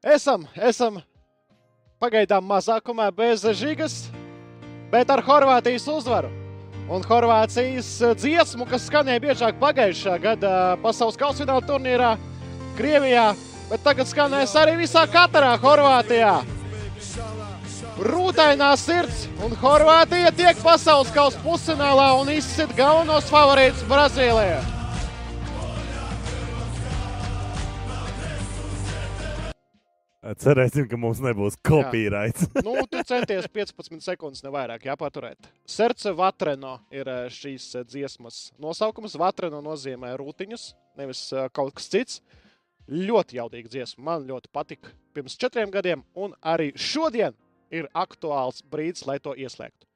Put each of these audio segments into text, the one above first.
Esam, esam pagaidām mazākumā bez žigas, bet ar Horvātijas uzvaru. Un Horvātijas dziesmu, kas skanēja biežāk pagājušā gada pasaules kausfināla turnīrā Krievijā, bet tagad skanēs arī visā Katarā, Horvātijā. Rūtainā sirds un Horvātija tiek pasaules kausa pusfinālā un izsit galvenos favorītus Brazīlijā. Cerēsim, ka mums nebūs kopīraits. nu, tu centies 15 sekundes, ne vairāk jāpaturēt. Serce Vatreno ir eh, šīs eh, dziesmas nosaukums. Vatreno nozīmē rūtiņas, nevis eh, kaut kas cits. Ļoti jaudīga dziesma. Man ļoti patika pirms četriem gadiem, un arī šodien ir aktuāls brīdis, lai to ieslēgtu.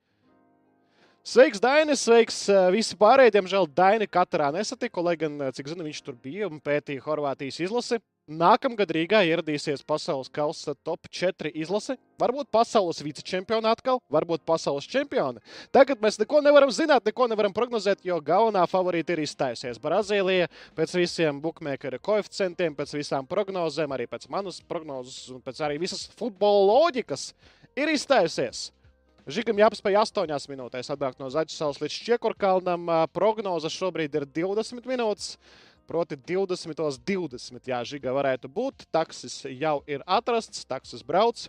Sveiks, Dainis! Sveiks visi pārējie! Diemžēl Daini katrā nesatiku, lai gan, cik zinu, viņš tur bija un pētīja Horvātijas izlasi. Nākamgad Rīgā ieradīsies pasaules kausa top 4 izlase. Varbūt pasaules vicečempioni atkal, varbūt pasaules čempioni. Tagad mēs neko nevaram zināt, neko nevaram prognozēt, jo galvenā favorīta ir izstājusies. Brazīlija pēc visiem bookmakeru koeficientiem, pēc visām prognozēm, arī pēc manas prognozes un pēc arī visas futbola loģikas ir izstājusies. Žigam jāpaspēj 8 minūtēs atbraukt no Zaķisaules līdz Čiekurkalnam. Prognoze šobrīd ir 20 minūtes. Proti, 20. 20. Jā, žiga varētu būt. Taksis jau ir atrasts, taksis brauc.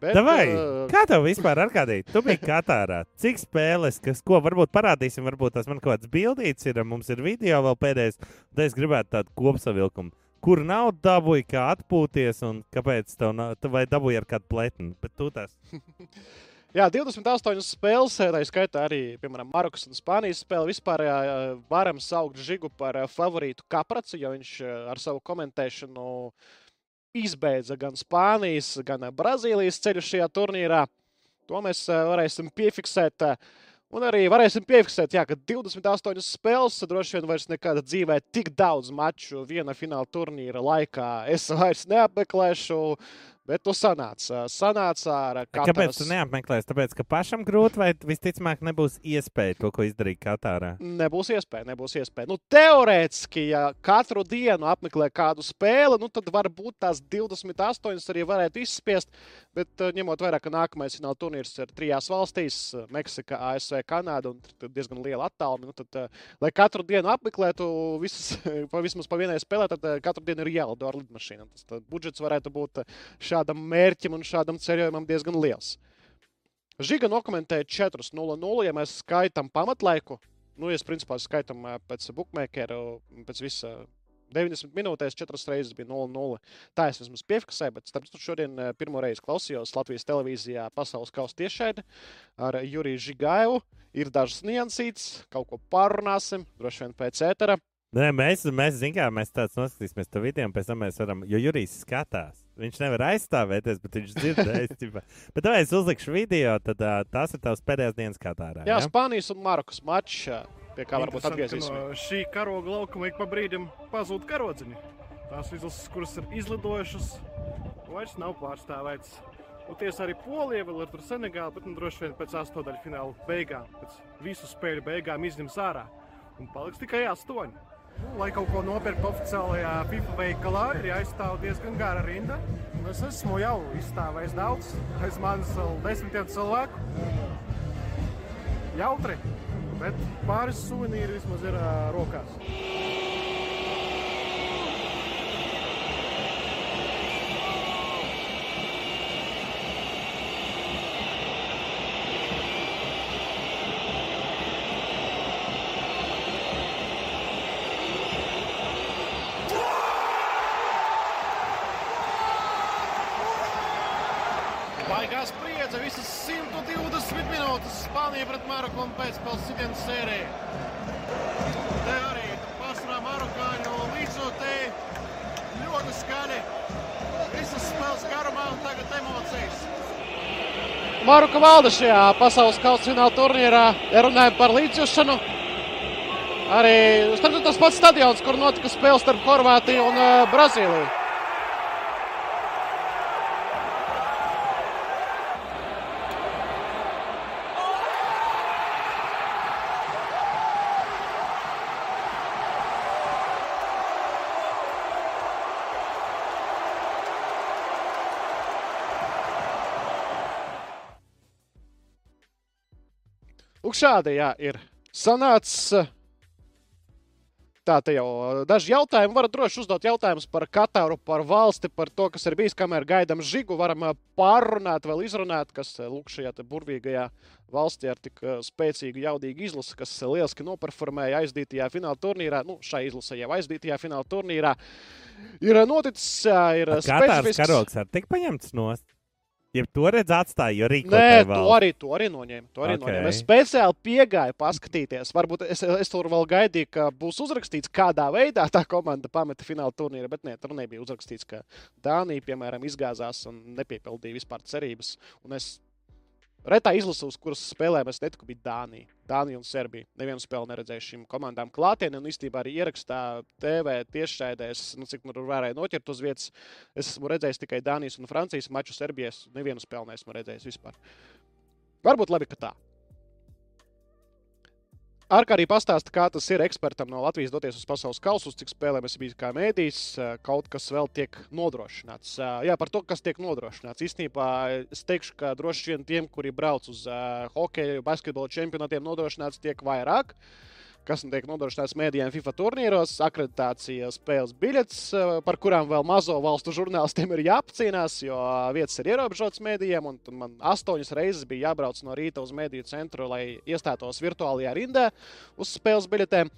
Bet, Davai, uh, kā tev vispār ar kādī? Tu biji Katārā. Cik spēles, kas, ko varbūt parādīsim, varbūt tas man kaut kāds bildīts ir, mums ir video vēl pēdējais, tad es gribētu tādu kopsavilkumu. Kur nav dabūji, kā atpūties un kāpēc tev nav, vai dabūji ar kādu pletni, bet tu tas. Jā, 28 spēles, tā skaitā arī, piemēram, Marokas un Spānijas spēle. Vispār jā, varam saukt Žigu par favorītu kapracu, jo viņš ar savu komentēšanu izbeidza gan Spānijas, gan Brazīlijas ceļu šajā turnīrā. To mēs varēsim piefiksēt. Un arī varēsim piefiksēt, jā, ka 28 spēles droši vien vairs nekāda dzīvē tik daudz maču viena fināla turnīra laikā es vairs neapmeklēšu. Bet tu sanāca, sanāca ar katru. Kāpēc tu neapmeklēsi? Tāpēc, ka pašam grūti vai visticamāk nebūs iespēja to, ko izdarīt Katārā? Nebūs iespēja, nebūs iespēja. Nu, teorētiski, ja katru dienu apmeklē kādu spēli, nu, tad varbūt tās 28 arī varētu izspiest. Bet ņemot vērā, ka nākamais fināla turnīrs ir trijās valstīs - Meksika, ASV, Kanāda un diezgan liela attāluma, nu, tad, lai katru dienu apmeklētu visas, vismaz pa vienai spēlē, tad katru dienu ir jālido ar lidmašīnu. Tas budžets varētu būt šāds šādam mērķim un šādam ceļojumam diezgan liels. Žiga nokomentēja 4-0-0, ja mēs skaitām pamatlaiku. Nu, ja principā skaitām pēc bookmakeru, pēc visa 90 minūtēs, 4 reizes bija 0-0. Tā es vismaz piefiksēju, bet starp citu šodien pirmo reizi klausījos Latvijas televīzijā pasaules kausa tiešraidi ar Juriju Žigaivu. Ir dažas niansītas, kaut ko pārunāsim, droši vien pēc ētera. Nē, mēs, mēs zinām, kā mēs tāds noskatīsimies to video, un pēc tam mēs varam, jo Jurijs skatās. Viņš nevar aizstāvēties, bet viņš dzirdēs. bet, ja es uzlikšu video, tad uh, tas ir tavs pēdējais dienas Katārā. Jā, ja? Spānijas un Marokas mačs, pie kā varbūt atgriezīsimies. No šī karoga laukuma ik pa brīdim pazūd karodziņi. Tās izlases, kuras ir izlidojušas, vairs nav pārstāvētas. Un tiesa arī Polija vēl ir tur Senegāla, bet nu, droši vien pēc astotdaļu fināla beigām, pēc visu spēļu beigām izņems ārā. Un paliks tikai astoņi. Lai kaut ko nopirktu oficiālajā FIFA veikalā, ir jāizstāv diezgan gara rinda. Es esmu jau izstāvējis daudz, aiz manis vēl desmitiem cilvēku. Jautri, bet pāris suvenīri vismaz ir uh, rokās. Spānija pret Maroku un pēcspēles sitienu sēriju. Te arī pārsvarā marokāņu līdzotēji ļoti skaļi. Visas spēles garumā un tagad emocijas. Maruka valda šajā pasaules kausa fināla turnīrā. Ja runājam par līdzjūšanu, arī tas pats stadions, kur notika spēle starp Horvātiju un uh, Brazīliju. Šādi jā, ir sanācis. Tā te jau daži jautājumi. Varat droši uzdot jautājumus par Katāru, par valsti, par to, kas ir bijis, kamēr gaidām žigu. Varam pārrunāt, vēl izrunāt, kas lūk šajā burvīgajā valstī ar tik spēcīgu, jaudīgu izlasi, kas lieliski noperformēja aizdītajā fināla turnīrā. Nu, šai izlasē jau aizdītajā fināla turnīrā ir noticis. Ir Katārs karogs ar tik paņemts nost. Ja to redz, atstāja, jo rīkoja. Nē, to arī, to arī noņēma. To arī okay. noņēma. Es speciāli piegāju paskatīties. Varbūt es, es tur vēl gaidīju, ka būs uzrakstīts, kādā veidā tā komanda pameta fināla turnīru, bet nē, tur nebija uzrakstīts, ka Dānija, piemēram, izgāzās un nepiepildīja vispār cerības. Un es Retā izlase, uz kuras spēlēm es netiku, bija Dānija. Dānija un Serbija. Nevienu spēli neredzēju šīm komandām klātienē. Un īstenībā arī ierakstā TV tiešraidēs, nu, cik nu varēja noķert uz vietas. Es esmu redzējis tikai Dānijas un Francijas maču Serbijas. Nevienu spēli neesmu redzējis vispār. Varbūt labi, ka tā. Ar kā arī pastāsta, kā tas ir ekspertam no Latvijas doties uz pasaules kausu, cik spēlēm es biju kā mēdījis, kaut kas vēl tiek nodrošināts. Jā, par to, kas tiek nodrošināts. Īstenībā es teikšu, ka droši vien tiem, kuri brauc uz hokeju, basketbola čempionātiem, nodrošināts tiek vairāk. Uh, kas tiek nodrošināts mēdījiem FIFA turnīros, akreditācija spēles biļetes, eh, par kurām vēl mazo valstu žurnālistiem ir jāapcīnās, jo vietas ir ierobežotas mēdījiem. Man astoņas reizes bija jābrauc no rīta uz mēdīju centru, lai iestātos virtuālajā rindā uz spēles biļetēm.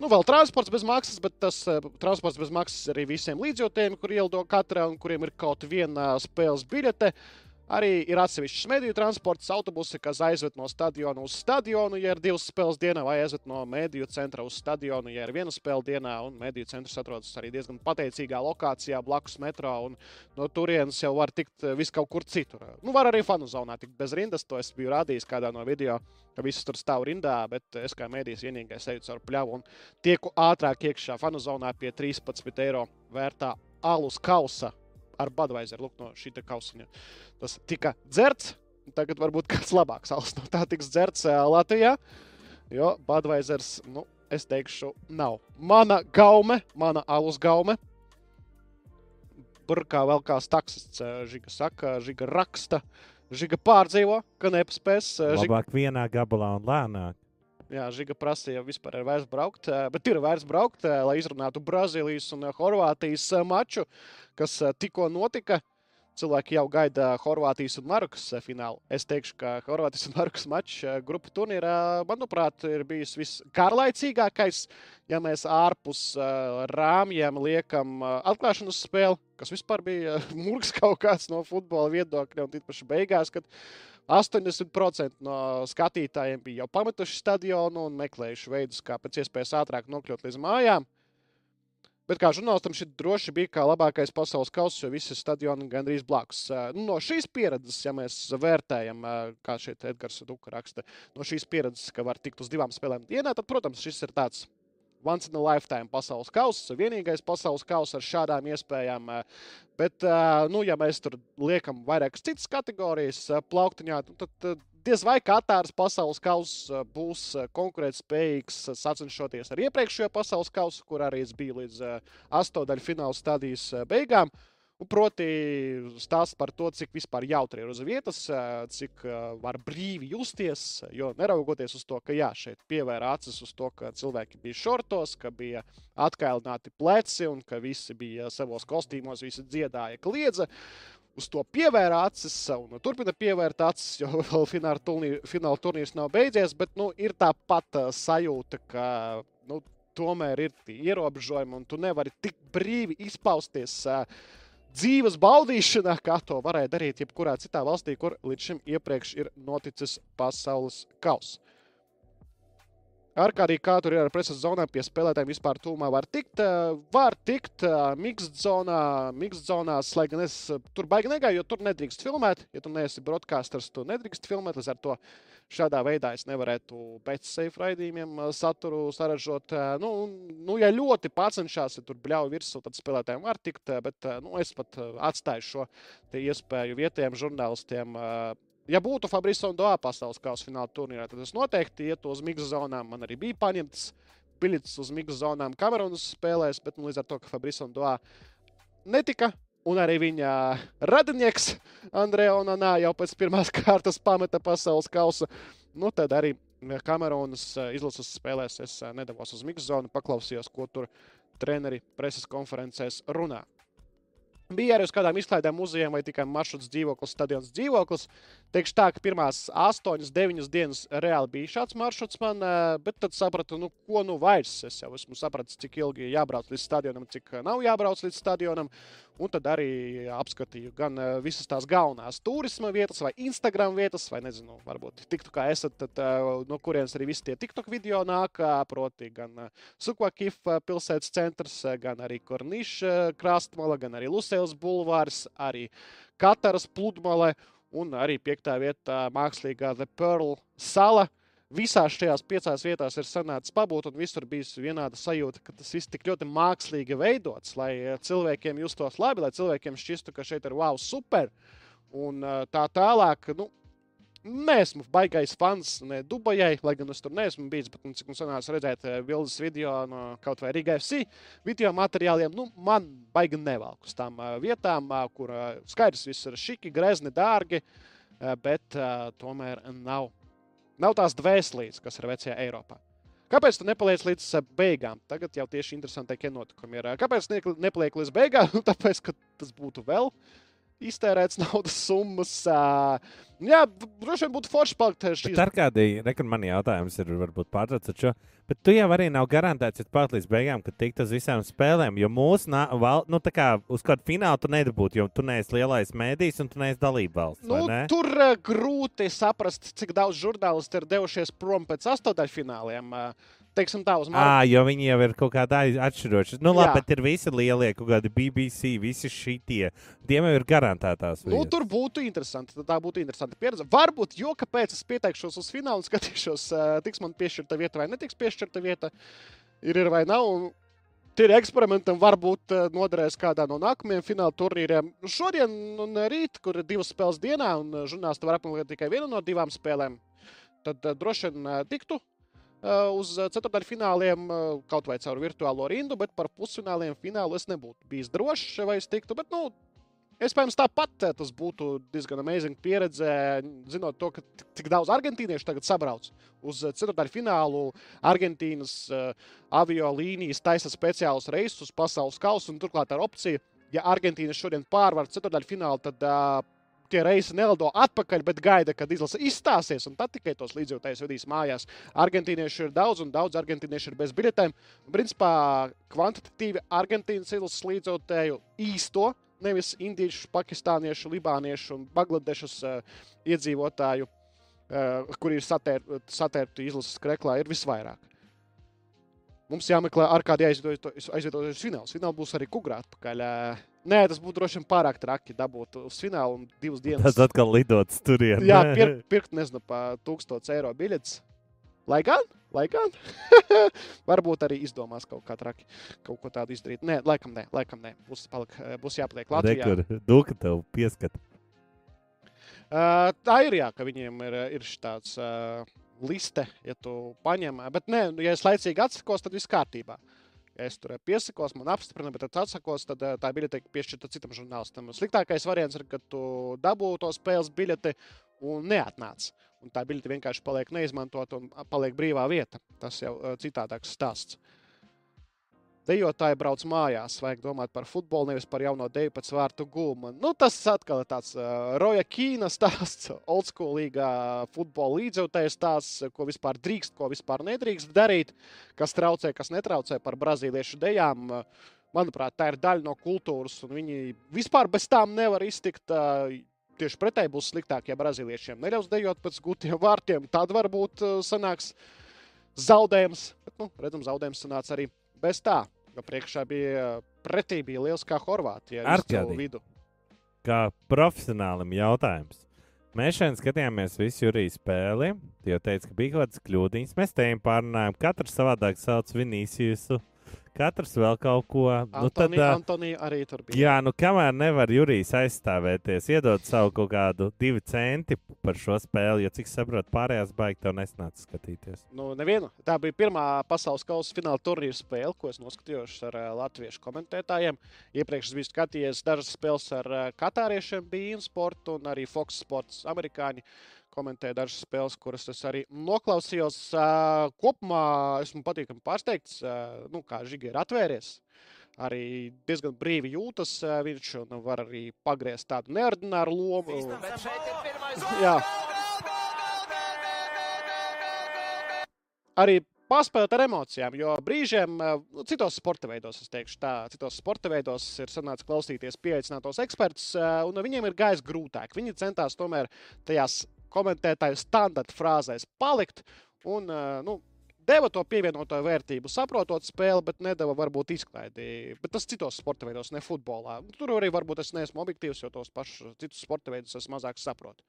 Nu, vēl transports bez maksas, bet tas uh, transports bez maksas arī visiem līdzjūtējiem, kur ielido katra un kuriem ir kaut viena spēles biļete. Uh, Arī ir atsevišķs mediju transports, autobusi, kas aizved no stadiona uz stadionu, ja ir divas spēles dienā, vai aizved no mediju centra uz stadionu, ja ir viena spēle dienā. Un mediju centrs atrodas arī diezgan pateicīgā lokācijā blakus metro, un no turienes jau var tikt eh, vis kaut kur citur. Nu, var arī fanu zonā tikt bez rindas, to es biju rādījis kādā no video, ka visi tur stāv rindā, bet es kā medijas vienīgais eju caur pļavu un tieku ātrāk iekšā fanu zonā pie 13 eiro vērtā alus kausa ar Budweiser. Lūk, no šī kausiņa. Tas tika dzerts. Tagad varbūt kāds labāks alus no tā tiks dzerts Latvijā. Jo Budweisers, nu, es teikšu, nav. Mana gaume, mana alus gaume. Burkā vēl kā taksists. Žiga saka, žiga raksta, žiga pārdzīvo, ka nepaspēs. Žiga... Labāk vienā gabalā un lēnāk. Jā, Žiga prasīja, vispār ir vērts braukt, bet ir vērts braukt, lai izrunātu Brazīlijas un Horvātijas maču, kas tikko notika. Cilvēki jau gaida Horvātijas un Marokas finālu. Es teikšu, ka Horvātijas un Marokas mačs grupu turnīrā, manuprāt, ir bijis viskārlaicīgākais. Ja mēs ārpus rāmjiem liekam atklāšanas spēli, kas vispār bija murgs kaut kāds no futbola viedokļa, un tīpaši beigās, kad 80% no skatītājiem bija jau pametuši stadionu un meklējuši veidus, kā pēc iespējas ātrāk nokļūt līdz mājām. Bet kā žurnālistam šī droši bija kā labākais pasaules kausa, jo visi stadioni gandrīz blakus. Nu, no šīs pieredzes, ja mēs vērtējam, kā šeit Edgars Duka raksta, no šīs pieredzes, ka var tikt uz divām spēlēm dienā, tad, protams, šis ir tāds once in a lifetime pasaules kausa, vienīgais pasaules kausa ar šādām iespējām. Eh, bet, eh, nu, ja mēs tur liekam vairākas citas kategorijas eh, plauktiņā, nu, tad diez vai Katāras pasaules kausa būs konkurētspējīgs sacenšoties ar iepriekšējo pasaules kausu, kur arī es biju līdz astotdaļu fināla stadijas beigām. Uh, proti, stāsts par to, cik vispār jautri ir uz vietas, cik var brīvi justies. Jo neraugoties uz to, ka jā, šeit pievēra acis uz to, ka cilvēki bija šortos, ka bija atkailināti pleci un ka visi bija savos kostīmos, visi dziedāja, kliedza. Uz to pievēra acis un turpina pievērt acis, jo vēl fināla turnīrs, fināla turnīrs nav beidzies. Bet nu, ir tā pati sajūta, ka nu, tomēr ir ierobežojumi un tu nevari tik brīvi izpausties. Uh, dzīves baudīšanā, kā to varēja darīt jebkurā citā valstī, kur līdz šim iepriekš ir noticis pasaules kausa. Ar kā arī kā tur ir ar preses zonām, pie spēlētājiem vispār tūmā var tikt. Var tikt mixed zonā, mixed zonās, lai gan es tur baigi negāju, jo tur nedrīkst filmēt. Ja tu neesi broadcasters, tu nedrīkst filmēt. Līdz ar to šādā veidā es nevarētu pēc safe raidījumiem saturu saražot. Nu, nu, ja ļoti pacenšās, ja tur bļauj virsū, tad spēlētājiem var tikt. Bet nu, es pat atstāju šo iespēju vietējiem žurnālistiem Ja būtu Fabrice un Doā pasaules kausa fināla turnīrā, tad es noteikti ietu uz miksu zonām. Man arī bija paņemts biļetes uz miksu zonām Kamerunas spēlēs, bet nu, līdz ar to, ka Fabrice un Doā netika. Un arī viņa radinieks Andrejs Onanā jau pēc pirmās kārtas pameta pasaules kausa. Nu, tad arī Kamerunas izlases spēlēs es nedavos uz Mikzonu, paklausījos, ko tur treneri preses konferencēs runā. Bija arī uz kādām izklaidēm muzejiem vai tikai maršruts dzīvoklis, stadions dzīvoklis. Teikšu tā, ka pirmās 8, 9 dienas reāli bija šāds maršruts man, bet tad sapratu, nu, ko nu vairs. Es jau esmu sapratis, cik ilgi jābrauc līdz stadionam, cik nav jābrauc līdz stadionam. Un tad arī apskatīju gan visas tās galvenās turisma vietas, vai Instagram vietas, vai nezinu, varbūt tiktu kā esat, tad, no kurienes arī visi tie TikTok video nāk. Proti, gan Sukvakif pilsētas centrs, gan arī Korniša krastmala, gan arī Lusēlas bulvārs, arī Kataras pludmale un arī piektā vietā mākslīgā The Pearl sala. Visās šajās piecās vietās ir sanācis pabūt, un visur bija vienāda sajūta, ka tas viss tik ļoti mākslīgi veidots, lai cilvēkiem justos labi, lai cilvēkiem šķistu, ka šeit ir wow, super. Un tā tālāk, nu, Nesmu baigais fans ne Dubajai, lai gan es tur neesmu bijis. Bet, nu, cik man sanāca redzēt bildes video no kaut vai Riga FC video materiāliem, nu, man baigi nevelk uz tām vietām, kur skaidrs viss ir šiki, grezni, dārgi, bet tomēr nav, nav tās dvēselītes, kas ir vecajā Eiropā. Kāpēc tu nepaliec līdz beigām? Tagad jau tieši interesantākie notikumi ir. Kāpēc nepaliek līdz beigām? Tāpēc, ka tas būtu vēl iztērēts naudas summas. Jā, droši vien būtu forši palikt šīs. Ar nekad man jautājums ir, varbūt pārtraucat šo, bet tu jau arī nav garantēts, ja palikt līdz beigām, ka tikt uz visām spēlēm, jo mūsu, val, nu tā kā uz kādu finālu tu nedabūtu, jo tu neesi lielais mēdījis un tu neesi dalība valsts. Nu, ne? tur uh, grūti saprast, cik daudz žurnālisti ir devušies prom pēc astotdaļfināliem. Uh, teiksim, tā uz mājas. Ah, jo viņi jau ir kaut kādā atšķiroši. Nu, labi, Jā. bet ir visi lielie, kaut kādi BBC, visi šitie. Tiem jau ir garantētās. Nu, tur būtu interesanti. Tā būtu interesanta pieredze. Varbūt, jo kāpēc es pieteikšos uz finālu un skatīšos, tiks man piešķirta vieta vai netiks piešķirta vieta. Ir, ir vai nav. Tie eksperimentam varbūt noderēs kādā no nākamajiem fināla turnīriem. Šodien un rīt, kur ir divas spēles dienā, un žurnālisti var apmeklēt tikai vienu no divām spēlēm, tad droši vien tiktu uz ceturdaļfināliem kaut vai caur virtuālo rindu, bet par pusfināliem finālu es nebūtu bijis drošs, vai es tiktu. Bet, nu, Iespējams, tāpat tas būtu diezgan amazing pieredze, zinot to, ka tik daudz argentīniešu tagad sabrauc uz ceturdaļfinālu. Argentīnas uh, avio līnijas taisa speciālus reisus pasaules kausa, un turklāt ar opciju, ja Argentīna šodien pārvar ceturdaļfinālu, tad uh, tie reisi nelido atpakaļ, bet gaida, kad izlase izstāsies, un tad tikai tos līdzjūtējus vedīs mājās. Argentīnieši ir daudz, un daudz argentīnieši ir bez biļetēm. Principā kvantitatīvi Argentīnas izlases līdzjūtēju īsto, nevis indiešu, pakistāniešu, libāniešu un bangladešas uh, iedzīvotāju, uh, kuri ir satēr, izlases kreklā, ir visvairāk. Mums jāmeklē ar kādu aizvietoties fināls. Fināls būs arī kukurā atpakaļ. Nē, tas būtu droši vien pārāk traki dabūt uz finālu un divas dienas. Tas atkal lidots turien. Jā, pirkt, pirkt nezinu, pa 1000 eiro biļetes. Lai gan, lai gan. Varbūt arī izdomās kaut kā traki, kaut ko tādu izdarīt. Nē, laikam nē, laikam nē. Būs, palik, būs jāpaliek Latvijā. Rekur, Dūka tev pieskat. Uh, tā ir jā, ka viņiem ir, ir tāds. Uh, liste, ja tu paņem. Bet, nē, ja es laicīgi atsakos, tad viss kārtībā. Ja es tur piesakos, man apstiprina, bet tad atsakos, tad eh, tā biļete tiek piešķirta citam žurnālistam. Sliktākais variants ir, ka tu dabū to spēles biļeti un neatnāc. Un tā biļete vienkārši paliek neizmantota un paliek brīvā vieta. Tas jau eh, citādāks stāsts. Dejotāji brauc mājās, vajag domāt par futbolu, nevis par jauno deju pēc vārtu gūmu. Nu, tas atkal ir tāds uh, Roja Kīna stāsts, oldschoolīgā futbola līdzjūtējas stāsts, ko vispār drīkst, ko vispār nedrīkst darīt, kas traucē, kas netraucē par brazīliešu dejām. Manuprāt, tā ir daļa no kultūras, un viņi vispār bez tām nevar iztikt. Uh, tieši pretēji būs sliktāk, ja brazīliešiem neļaus dejot pēc gūtiem vārtiem. Tad varbūt uh, sanāks zaudējums. Bet, nu, redzam, zaudējums sanāca arī bez tā. Jo priekšā bija pretī bija liels kā Horvātija ar savu vidu. Kā profesionālim jautājums. Mēs šodien skatījāmies visu jūrijas spēli. Jūs teicāt, ka bija kaut kādas kļūdiņas. Mēs te pārunājām, katrs savādāk sauc Vinīsijusu. Katrs vēl kaut ko. Antoni, nu, tad, Antonija arī tur bija. Jā, nu kamēr nevar Jurijs aizstāvēties, iedot savu kaut kādu divu centi par šo spēli, jo cik saprotu, pārējās baigi tev nesnāca skatīties. Nu, nevienu. Tā bija pirmā pasaules kausa fināla turnīra spēle, ko es noskatījos ar uh, latviešu komentētājiem. Iepriekš es biju skatījies dažas spēles ar uh, katāriešiem, bija Sports un arī Fox Sports amerikāņi komentēja dažas spēles, kuras es arī noklausījos. Uh, kopumā esmu patīkami pārsteigts, uh, nu, kā Žiga ir atvērties. Arī diezgan brīvi jūtas uh, viņš un var arī pagriezt tādu neordināru lomu. Jā. Arī paspēlēt ar emocijām. Jo brīžiem, nu, citos sporta veidos, es teikšu, tā, citos sporta veidos ir sanācis klausīties pieaicinātos ekspertus, un viņiem ir gājis grūtāk. Viņi centās tomēr tajās komentētāju standarta frāzēs palikt un nu, deva to pievienoto vērtību, saprotot spēli, bet nedeva varbūt izklaidi. Bet tas citos sporta veidos, ne futbolā. Tur arī varbūt es neesmu objektīvs, jo tos pašus citus sporta veidus es mazāk saprotu.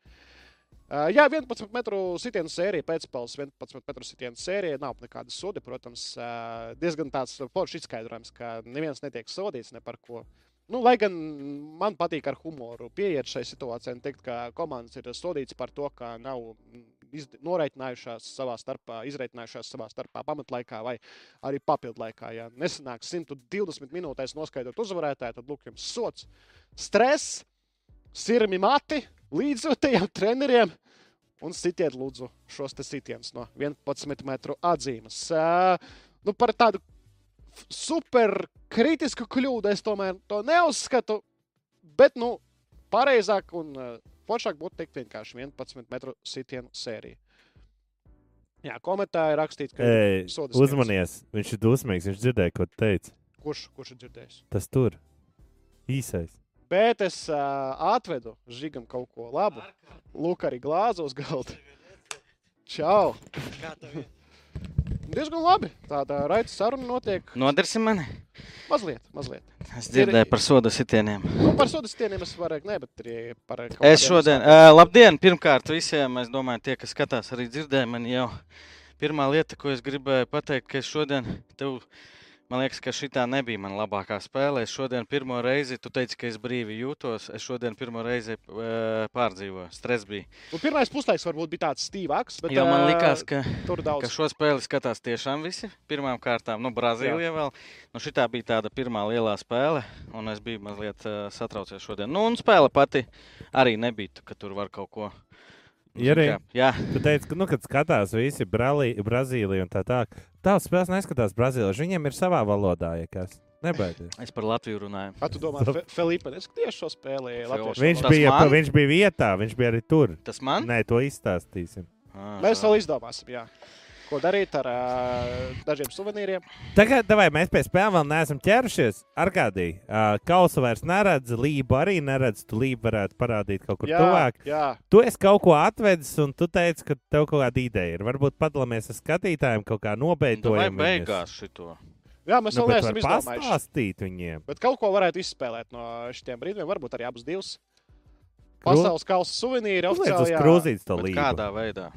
Jā, 11 metru sitienu sērija, pēcspēles 11 metru sitienu sērija. Nav nekādas sodi, protams. Diezgan tāds foršs izskaidrojums, ka neviens netiek sodīts ne par ko. Nu, lai gan man patīk ar humoru pieiet šai situācijai un teikt, ka komandas ir sodītas par to, ka nav noreikinājušās savā starpā, izreikinājušās savā starpā pamatlaikā vai arī papildlaikā. Ja nesanāk 120 minūtēs noskaidrot uzvarētāju, tad lūk, jums sots, stress, sirmi mati līdzjūtajiem treneriem un sitiet lūdzu šos sitienus no 11 metru atzīmes. Uh, nu, par tādu super kritisku kļūdu es tomēr to neuzskatu, bet nu, pareizāk un uh, foršāk būtu teikt vienkārši 11 metru sitienu sēriju. Jā, komentā ir rakstīts, ka Ei, uzmanies. Viņš ir dusmīgs. Viņš dzirdēja, ko teica. Kurš, kurš ir dzirdējis? Tas tur īsais. Bet es uh, atvedu Žigam kaut ko labu. Lūk, arī glāzi uz galda. Čau! Diezgan labi. Tāda raidījuma saruna notiek. Nodarsim mani? Mazliet, mazliet. Es dzirdēju par soda sitieniem. Nu, par soda sitieniem es varu ne, bet arī par. Es šodien, uh, labdien, pirmkārt visiem, es domāju, tie, kas skatās, arī dzirdēja mani jau. Pirmā lieta, ko es gribēju pateikt, ka es šodien tev Man liekas, ka šī nebija mana labākā spēle. Es šodien pirmo reizi, tu teici, ka es brīvi jūtos. Es šodien pirmo reizi uh, pārdzīvoju. Stress bija. Nu, pirmais puslaiks varbūt bija tāds stīvāks. Bet, jo man likās, ka, daudz... ka šo spēli skatās tiešām visi. Pirmām kārtām, nu, Brazīlija vēl. Nu, šī bija tāda pirmā lielā spēle, un es biju mazliet uh, satraucies šodien. Nu, un spēle pati arī nebija, ka tur var kaut ko Ja arī jā. tu teici, ka, nu, kad skatās visi Brali, Brazīliju un tā tālāk, tās spēles neskatās Brazīlijā. Viņiem ir savā valodā, ja kas. Nebaidies. Es par Latviju runāju. Kā tu domā, Fe Filipa, neskatījās šo spēli? Viņš bija, man? viņš bija vietā, viņš bija arī tur. Tas man? Nē, to izstāstīsim. Ah, Mēs vēl izdomāsim, jā ko darīt ar uh, dažiem suvenīriem. Tagad vai, mēs pie spēlēm vēl neesam ķērušies. Ar kādī uh, kausa vairs neredz, lību arī neredz. Tu lību varētu parādīt kaut kur jā, tuvāk. Jā. Tu esi kaut ko atvedis, un tu teici, ka tev kaut kāda ideja ir. Varbūt padalāmies ar skatītājiem kaut kā nobeidojam. Vai beigās šito? Jā, mēs nu, vēl neesam izdomājuši. Pastāstīt viņiem. Bet kaut ko varētu izspēlēt no šiem brīdiem, varbūt arī abus divus. Pasaules kausa suvenīri līniju. Kādā veidā?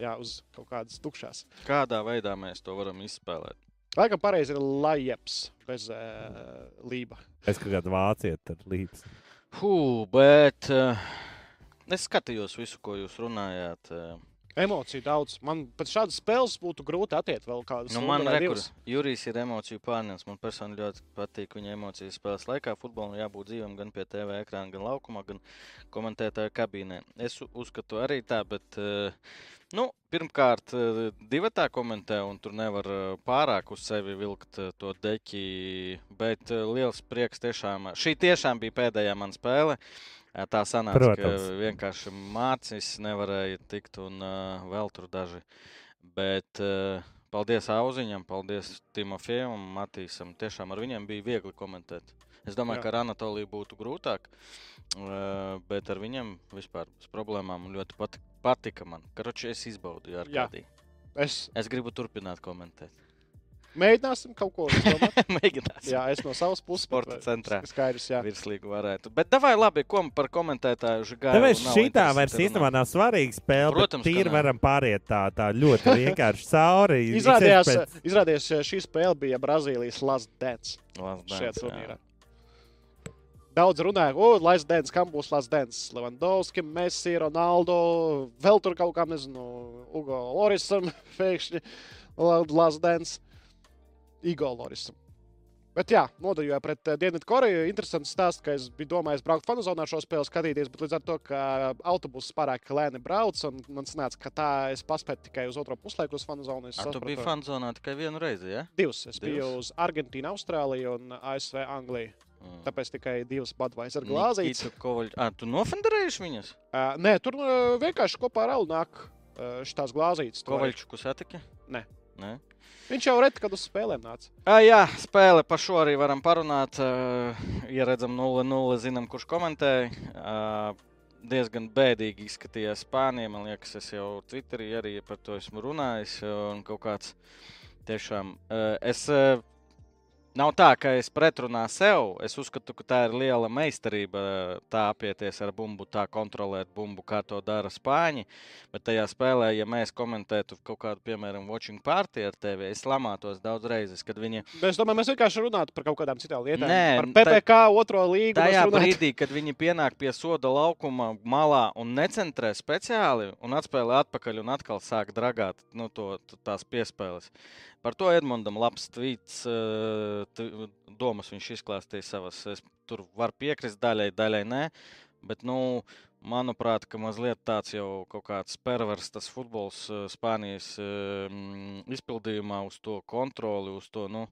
Jā, uz kaut kādas tukšās. Kādā veidā mēs to varam izspēlēt? Laikam pareizi ir lajeps bez uh, lība. Es kā kādā vāciet ar lības. Hū, bet uh, es skatījos visu, ko jūs runājāt. Uh, Emociju daudz. Man pat šādas spēles būtu grūti attiekt vēl kādas. Nu, man liekas, Jurijs ir emociju pārņēmis. Man personīgi ļoti patīk viņa emocijas spēles laikā. Futbolam jābūt dzīvam gan pie TV ekrāna, gan laukumā, gan komentētāja kabīnē. Es uzskatu arī tā, bet. Uh, Nu, pirmkārt, eh, divi tā komentē, un tur nevar eh, pārāk uz sevi vilkt to deķi. Bet liels prieks tiešām. Šī tiešām bija pēdējā mana spēle. Tā sanāca, Protams. ka vienkārši mācīs nevarēja tikt, un uh, vēl tur daži. Bet uh, paldies Auziņam, paldies Timofejam un Matīsam. Tiešām ar viņiem bija viegli komentēt. Es domāju, Jā. ka ar Anatoliju būtu grūtāk, uh, bet ar viņiem vispār bez problēmām ļoti patika patika man. Karoči, es izbaudīju ar kādī. Es... es gribu turpināt komentēt. Mēģināsim kaut ko Mēģināsim. Jā, es no savas puses. Sporta centrā. Skaidrs, jā. Virslīgi varētu. Bet davai labi, ko par komentētāju žigāju. Tāpēc šitā vairs īstenībā nav svarīga spēle. Protams, tīri varam pāriet tā, tā ļoti vienkārši cauri. izrādījās, pēc... izrādījās, šī spēle bija Brazīlijas Last Dance. Last Dance. Šajā turnīrā. Daudz runāja, o, Lais Dens, kam būs Lais Dens? Levandovski, Messi, Ronaldo, vēl tur kaut kā, nezinu, Ugo Lorisam, pēkšņi Lais Dens, Igo Lorisam. Bet jā, nodejoja pret uh, Dienvidu Koreju. Interesants stāsts, ka es biju domājis braukt fanu zonā šo spēli skatīties, bet līdz ar to, ka autobuss pārāk lēni brauc, un man sanāca, ka tā es paspēju tikai uz otro puslaiku uz fanu zonu. Es Ar tu biji fanu zonā tikai vienu reizi, ja? Divas. Es Divas? biju uz Argentīnu, Austrāliju un ASV Angliju. Mm. Tāpēc tikai divas Budweiser glāzītes. Kovaļ... Ah, tu nofenderējuši viņas? Uh, nē, tur uh, vienkārši kopā ar Alu nāk uh, šīs glāzītes. Kovaļčuku satiki? Nē. Nē. Viņš jau reti, kad uz spēlēm nāca. À, jā, spēle par šo arī varam parunāt. Uh, ieredzam 0-0, zinām, kurš komentē. Uh, diezgan bēdīgi izskatījās Spānija. Man liekas, es jau Twitterī arī par to esmu runājis. Un kaut kāds tiešām. Uh, es, uh, Nav tā, ka es pretrunā sev. Es uzskatu, ka tā ir liela meistarība. Tā apieties ar bumbu, tā kontrolēt bumbu, kā to dara spāņi. Bet tajā spēlē, ja mēs komentētu kaut kādu, piemēram, watching party ar tevi, es lamātos daudz reizes, kad viņi Es domāju, mēs vienkārši runātu par kaut kādām citām lietām. Nē, par PPC otro līgu. Tajā brīdī, kad viņi pienāk pie soda laukuma malā un necentrē speciāli un atspēlē atpakaļ un atkal sāk dragāt nu, to, tās piespēles. Par to Edmundam labs tvīts, eh, t- domas viņš izklāstīja savas. Es tur var piekrist daļai, daļai nē. Bet, nu, manuprāt, ka mazliet tāds jau kaut kāds pervers tas futbols eh, Spānijas eh, izpildījumā uz to kontroli, uz to, nu,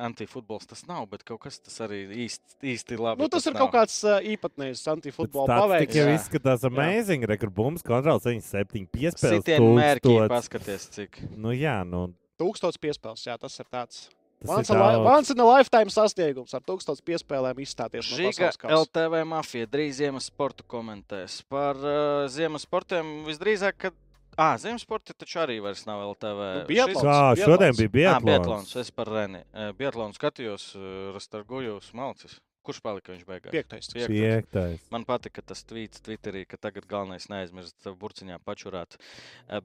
antifutbols tas nav, bet kaut kas tas arī īsti, īsti labi. Nu, tas ir nav. kaut kāds uh, īpatnējs antifutbola Tas paveids. jau izskatās amazing. Rekur bumbas kontrols 77 piespēles. Sitienu mērķī tūkstots. paskaties, cik. Nu jā, nu. Tūkstots piespēles, jā, tas ir tāds. Once ir in, a, li- once in a lifetime sasniegums ar tūkstots piespēlēm izstāties no Žiga. LTV mafija drīz ziemas sportu komentēs. Par uh, ziemas sportiem visdrīzāk, ka. Ah, ziemas sporti taču arī vairs nav LTV. Nu, biatlons. Šis- Kā šodien bija Ah, biatlons. biatlons. Es par Reni. Biatlonu skatījos, uh, Rastargujus Malcis. Kurš palika viņš beigās? Piektais. Piektais. Piektais. Man patika tas tvīts Twitterī, ka tagad galvenais neaizmirst burciņā pačurāt.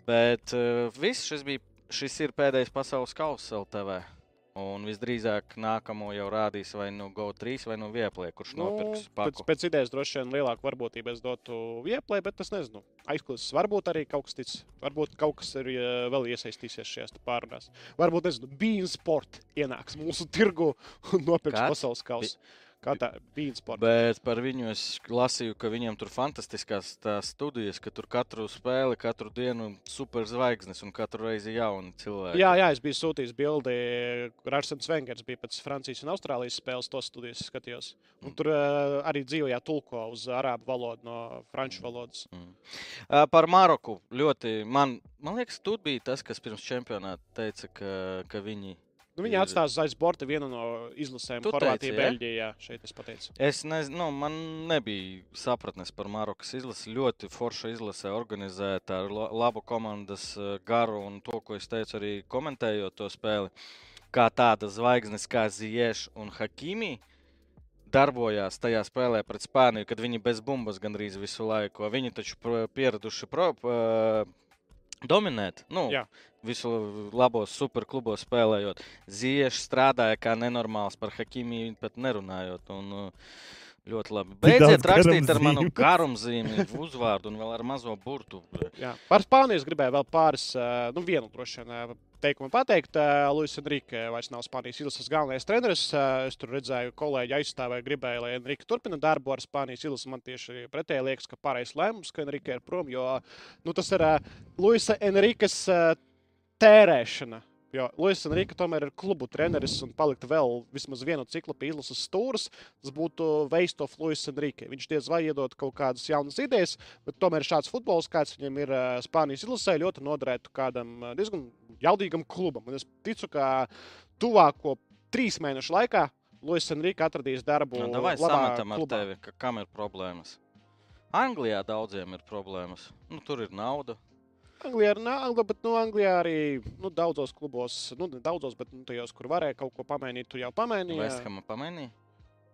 Bet viss šis bija, šis ir pēdējais pasaules kausa LTV. Un visdrīzāk nākamo jau rādīs vai nu GO3 vai nu Vieplē, kurš Nu, nopirks pēc, paku. pēc idejas droši vien lielāku varbūtību es dotu vieplē, bet es nezinu. Aizklausās, varbūt arī kaut kas cits. Varbūt kaut kas ir eh, vēl iesaistīsies šajās pārunās. Varbūt, nezinu, Bean Sport ienāks mūsu tirgu un nopirks Kāds? pasaules kausu. Kā Bean Sport? Bet par viņu es lasīju, ka viņiem tur fantastiskās studijas, ka tur katru spēli, katru dienu superzvaigznes un katru reizi jauni cilvēki. Jā, jā, es biju sūtījis bildi, Arsens Vengers bija pēc Francijas un Austrālijas spēles. To studijas skatījos. Un tur uh, arī dzīvojā tulko uz arābu valodu no franču valodas. Mm. Ā, Par Maroku ļoti. Man, man liekas, tur bija tas, kas pirms čempionāta teica, ka, ka viņi. Nu, viņi atstās aiz borta vienu no izlasēm. Tu Horvātija, teici, ja? Beļģija. Jā, šeit es pateicu. Es nezinu, nu, man nebija sapratnes par Marokas izlasi. Ļoti forša izlase, organizēta ar la- labu komandas ā, garu un to, ko es teicu arī komentējot to spēli. Kā tāda zvaigznes kā Zieša un Hakimi darbojās tajā spēlē pret Spāniju, kad viņi bez bumbas gandrīz visu laiku. Viņi taču pieraduši pro, dominēt. Nu, Jā. Visu labos superklubos spēlējot. Zieši strādāja kā nenormāls par Hakimiju, pat nerunājot. Un, uh, Ļoti labi. Beidziet rakstīt ar manu garumzīmes. garumzīmi, uzvārdu un vēl ar mazo burtu. Jā. Par Spāniju es gribēju vēl pāris, ā, nu, vienu droši vien ā, teikumu pateikt. Ā, Luis Enrique vairs nav Spānijas izlases galvenais treneris. Es tur redzēju, kolēģi aizstāvēja, gribēja, lai Enrique turpina darbu ar Spānijas izlasi. Man tieši pretēji liekas, ka pareizs lēmums, ka Enrique ir prom, jo nu, tas ir Luisa Enriques tērēšana. Jo Luis Enrique tomēr ir klubu treneris un palikt vēl vismaz vienu ciklu pie izlases stūres. Tas būtu waste of Luis Enrique. Viņš diez vai iedod kaut kādas jaunas idejas, bet tomēr šāds futbols, kāds viņam ir ā, Spānijas izlasē, ļoti noderētu kādam ā, diezgan jaudīgam klubam. Un es ticu, ka tuvāko trīs mēnešu laikā Luis Enrique atradīs darbu Nu, vai labā sametam ar klubā. tevi, ka, kam ir problēmas? Anglijā daudziem ir problēmas. Nu, tur ir nauda. Anglijā, ir Angla, bet nu, Anglijā arī nu, daudzos klubos, nu, daudzos, bet nu, tajos, kur varēja kaut ko pamainīt, tur jau pamainīja. Vesthama pamainīja.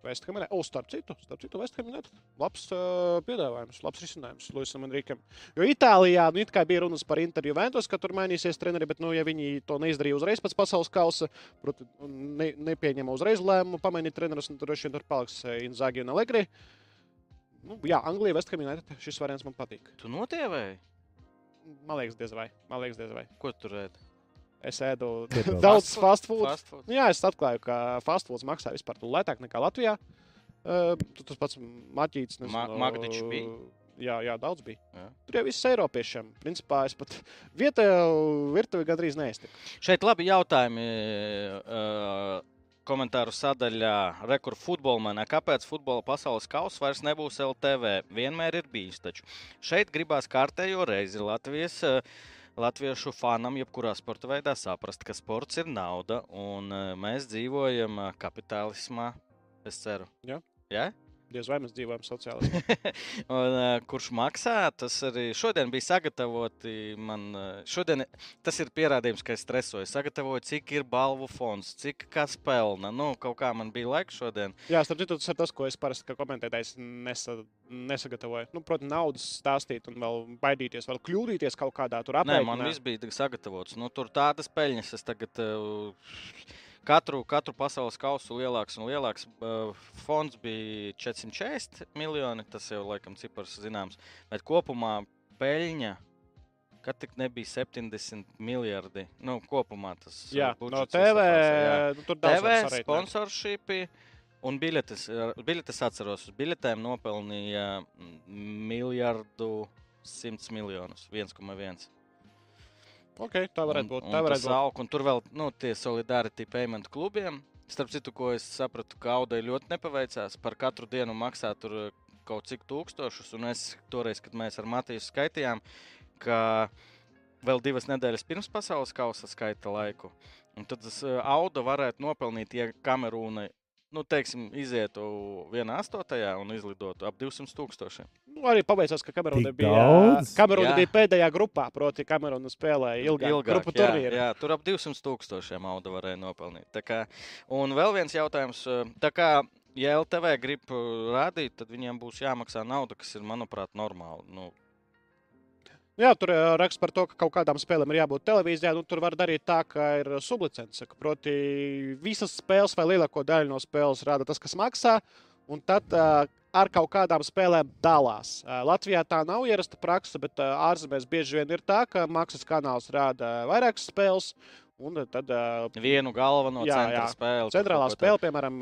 Vesthamē. O, starp citu, starp citu Vesthamē. Labs uh, piedāvājums, labs risinājums Luisam Enrikam. Jo Itālijā nu, bija runas par interviju Ventos, ka tur mainīsies treneri, bet, nu, ja viņi to neizdarīja uzreiz pēc pasaules kausa, proti, ne, nepieņēma uzreiz lēmumu pamainīt trenerus, tad droši vien tur paliks Inzagi un Allegri. Nu, jā, Anglijā Vesthamē šis variants man patīk. Tu notievēji? Man liekas, diez vai. Man liekas, diez vai. Ko tu redzi? Es ēdu daudz Fast food. Fast food. Jā, es atklāju, ka fast food maksā vispār tur lētāk nekā Latvijā. Uh, tu- tas pats maķītis. Ma- Magdiķis bija? Jā, jā, daudz bija. Jā. Tur jau viss Eiropiešiem. Principā es pat vietēju virtuvi gandrīz neiztiku. Šeit labi jautājumi. Uh, komentāru sadaļā Rekur futbolmanā. Kāpēc futbola pasaules kausa vairs nebūs LTV? Vienmēr ir bijis. Taču šeit gribās kārtējo reizi Latvijas. eh, Latviešu fanam, jebkurā sporta veidā, saprast, ka sports ir nauda un eh, mēs dzīvojam eh, kapitālismā. Es ceru. Jā. Ja? Diez vai mēs dzīvojam sociāli. Un, uh, kurš maksā, tas arī šodien bija sagatavoti. Man, uh, šodien tas ir pierādījums, ka es stresoju. Sagatavoju, cik ir balvu fonds, cik kas pelna. Nu, kaut kā man bija laiks šodien. Jā, starp citu, tas ir tas, ko es parasti komentētājs nesa, nesagatavoju. Nu, Protams, naudas stāstīt un vēl baidīties, vēl kļūdīties kaut kādā tur Nē, aprēķinā. man viss bija sagatavots. Nu, tur tādas peļņas. Es tagad uh, katru, katru pasaules kausu lielāks un lielāks. Uh, fonds bija 440 miljoni. Tas jau laikam cipars zināms. Bet kopumā peļņa. Kad tik nebija 70 miljardi. Nu, kopumā tas Jā, no TV. izsapās, jā. Nu, TV sponsorshipi un biļetes. Biļetes atceros, uz biļetēm nopelnīja miljardu simts miljonus, 1,1. Okay, tā varētu Un- būt. Tā varētu būt. aug, un tur vēl nu, tie solidarity payment klubiem. Starp citu, ko es sapratu, ka Audai ļoti nepaveicās. Par katru dienu maksā tur eh, kaut cik tūkstošus. Un es toreiz, kad mēs ar Matiju skaitījām, ka vēl divas nedēļas pirms pasaules kausa skaita laiku. Un tad eh, Auda varētu nopelnīt, ja Kamerūna. Nu, teiksim, izietu vienā astotajā un izlidotu ap 200 tūkstošiem. Nu, arī paveicās, ka Kamerūna Tik bija, Jā. bija pēdējā grupā. Proti, Kamerūna spēlēja ilgāk, ilgāk grupu jā, turnīru. jā, tur ap 200 tūkstošiem auga varēja nopelnīt. Tā kā, un vēl viens jautājums. eh, Tā kā, ja LTV grib eh, rādīt, tad viņiem būs jāmaksā nauda, kas ir, manuprāt, normāli. Nu, Jā, tur uh, raksts par to, ka kaut kādām spēlēm ir jābūt televīzijā. Nu, tur var darīt tā, ka ir sublicence. Proti, visas spēles vai lielāko daļu no spēles rāda tas, kas maksā. Un tad uh, ar kaut kādām spēlēm dalās. Uh, Latvijā tā nav ierasta praksa, bet ārzemēs bieži vien ir tā, ka maksas kanāls rāda vairākas spēles. Un tad uh, vienu galveno Jā, centra jā. spēli. centrālā spēle, piemēram,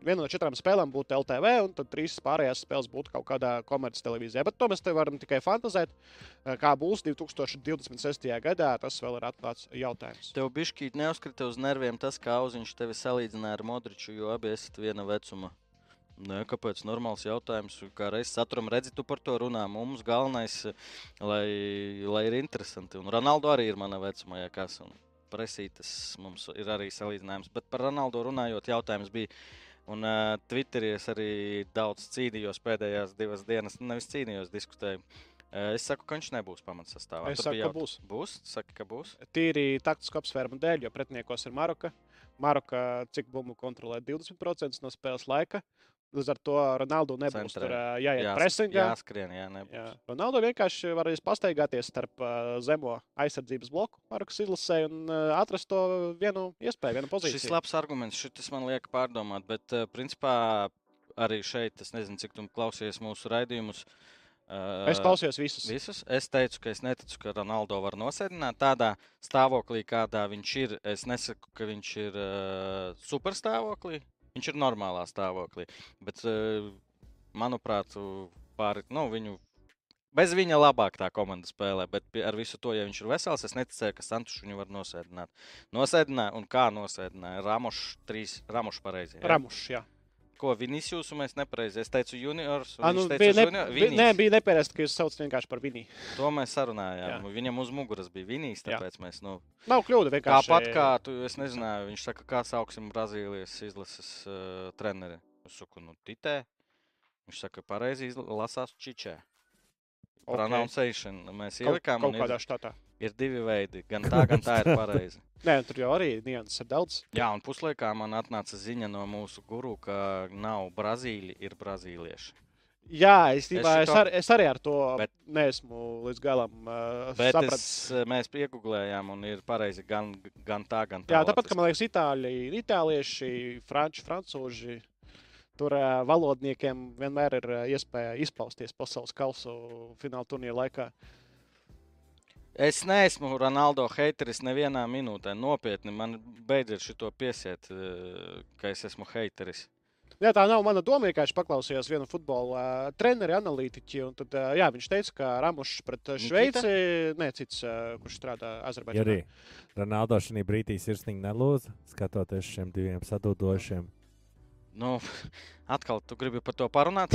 viena no četrām spēlēm būtu LTV, un tad trīs pārējās spēles būtu kaut kādā komerces televīzijā. Bet to mēs te varam tikai fantazēt, uh, kā būs 2026. gadā. Tas vēl ir atklāts jautājums. Tev bišķīt neuzkrita uz nerviem tas, kā auziņš tevi salīdzināja ar Modriču, jo abi esat viena vecuma. Nē, kāpēc? Normāls jautājums. Kā reizes saturam redzi, tu par to runā. Mums galvenais, lai, lai ir interesanti. Un Ronaldo arī ir mana vecuma, ja kas. Un presītas mums ir arī salīdzinājums. Bet par Ronaldo runājot, jautājums bija. Un uh, Twitterī es arī daudz cīnījos pēdējās divas dienas. Nu, Nevis cīnījos, diskutēju. Uh, es saku, ka viņš nebūs pamatsastāvā. Es Tur saku, ka būs. Būs? Saki, ka būs. Tīri taktisku apsvērumu dēļ, jo pretiniekos ir Maroka. Maroka cik bumbu kontrolē 20% no spēles laika. Līdz ar to Ronaldu nebūs Centrē. tur jāiet Jās- presingā. Jāskrien, jā, nebūs. Jā. Ronaldo vienkārši varēs pastaigāties starp zemo aizsardzības bloku, Markas izlasē un atrast to vienu iespēju, vienu Šis pozīciju. labs arguments, šis man liek pārdomāt, bet principā arī šeit, es nezinu, cik tu klausies mūsu raidījumus. Es klausījos visus. Visus. Es teicu, ka es neticu, ka Ronaldo var nosēdināt tādā stāvoklī, kādā viņš ir. Es nesaku, ka viņš ir uh, superstāvoklī. Viņš ir normālā stāvoklī. Bet, uh, manuprāt, pāri, nu, viņu, bez viņa labāk tā komanda spēlē. Bet ar visu to, ja viņš ir vesels, es neticēju, ka Santušu viņu var nosēdināt. Nosēdināja un kā nosēdināja? Ramošs trīs, Ramošs pareizi. jā? Ramušs, jā. Ko Vinicius mēs nepareizi? Es teicu juniors. un A, nu, viņš teica bija, ne, junior- bija, nē, bija nepareizi, ka jūs saucat vienkārši par Viniju. To mēs sarunājām. Jā. Jā. Viņam uz muguras bija Vinijs, Jā. tāpēc mēs. Nu, Nav kļūda vienkārši. tāpat kā tu, es nezināju, viņš saka, kā sauksim Brazīlijas izlases uh, treneri. Es saku, nu, titē. Viņš saka, pareizi lasās čičē. Ok. Pronunciation. Mēs kaut, ielikām, kaut un kādā štatā. Ir divi veidi. Gan tā, gan tā ir pareizi. Nē, tur jau arī nianses ir daudz. Jā, un puslaikā man atnāca ziņa no mūsu guru, ka nav brazīļi, ir brazīlieši. Jā, Es es, šito- ar, es arī ar to Bet- neesmu līdz galam uh, sapratis. es, mēs piegūlējām, un ir pareizi gan, gan tā, gan tā. Jā, tāpat, kā man liekas, itāļi, itālieši, franči, francūži. Tur uh, valodniekiem vienmēr ir uh, iespēja izpausties pasaules kausa fināla turnīra laikā. Es neesmu Ronaldo heiteris nevienā minūtē. Nopietni, man beidziet šo piesiet, eh, ka es esmu heiteris. Jā, tā nav mana doma. Vienkārši paklausījos vienu futbola uh, treneri, analītiķi. Tad, uh, jā, viņš teica, ka Ramušs pret Šveici, ne cits, uh, kurš strādā Azerbaidžānā. Arī Ronaldo šī brīdī sirsnīgi nelūdz, skatoties šiem diviem sadūdošiem. Nu, atkal tu gribi par to parunāt.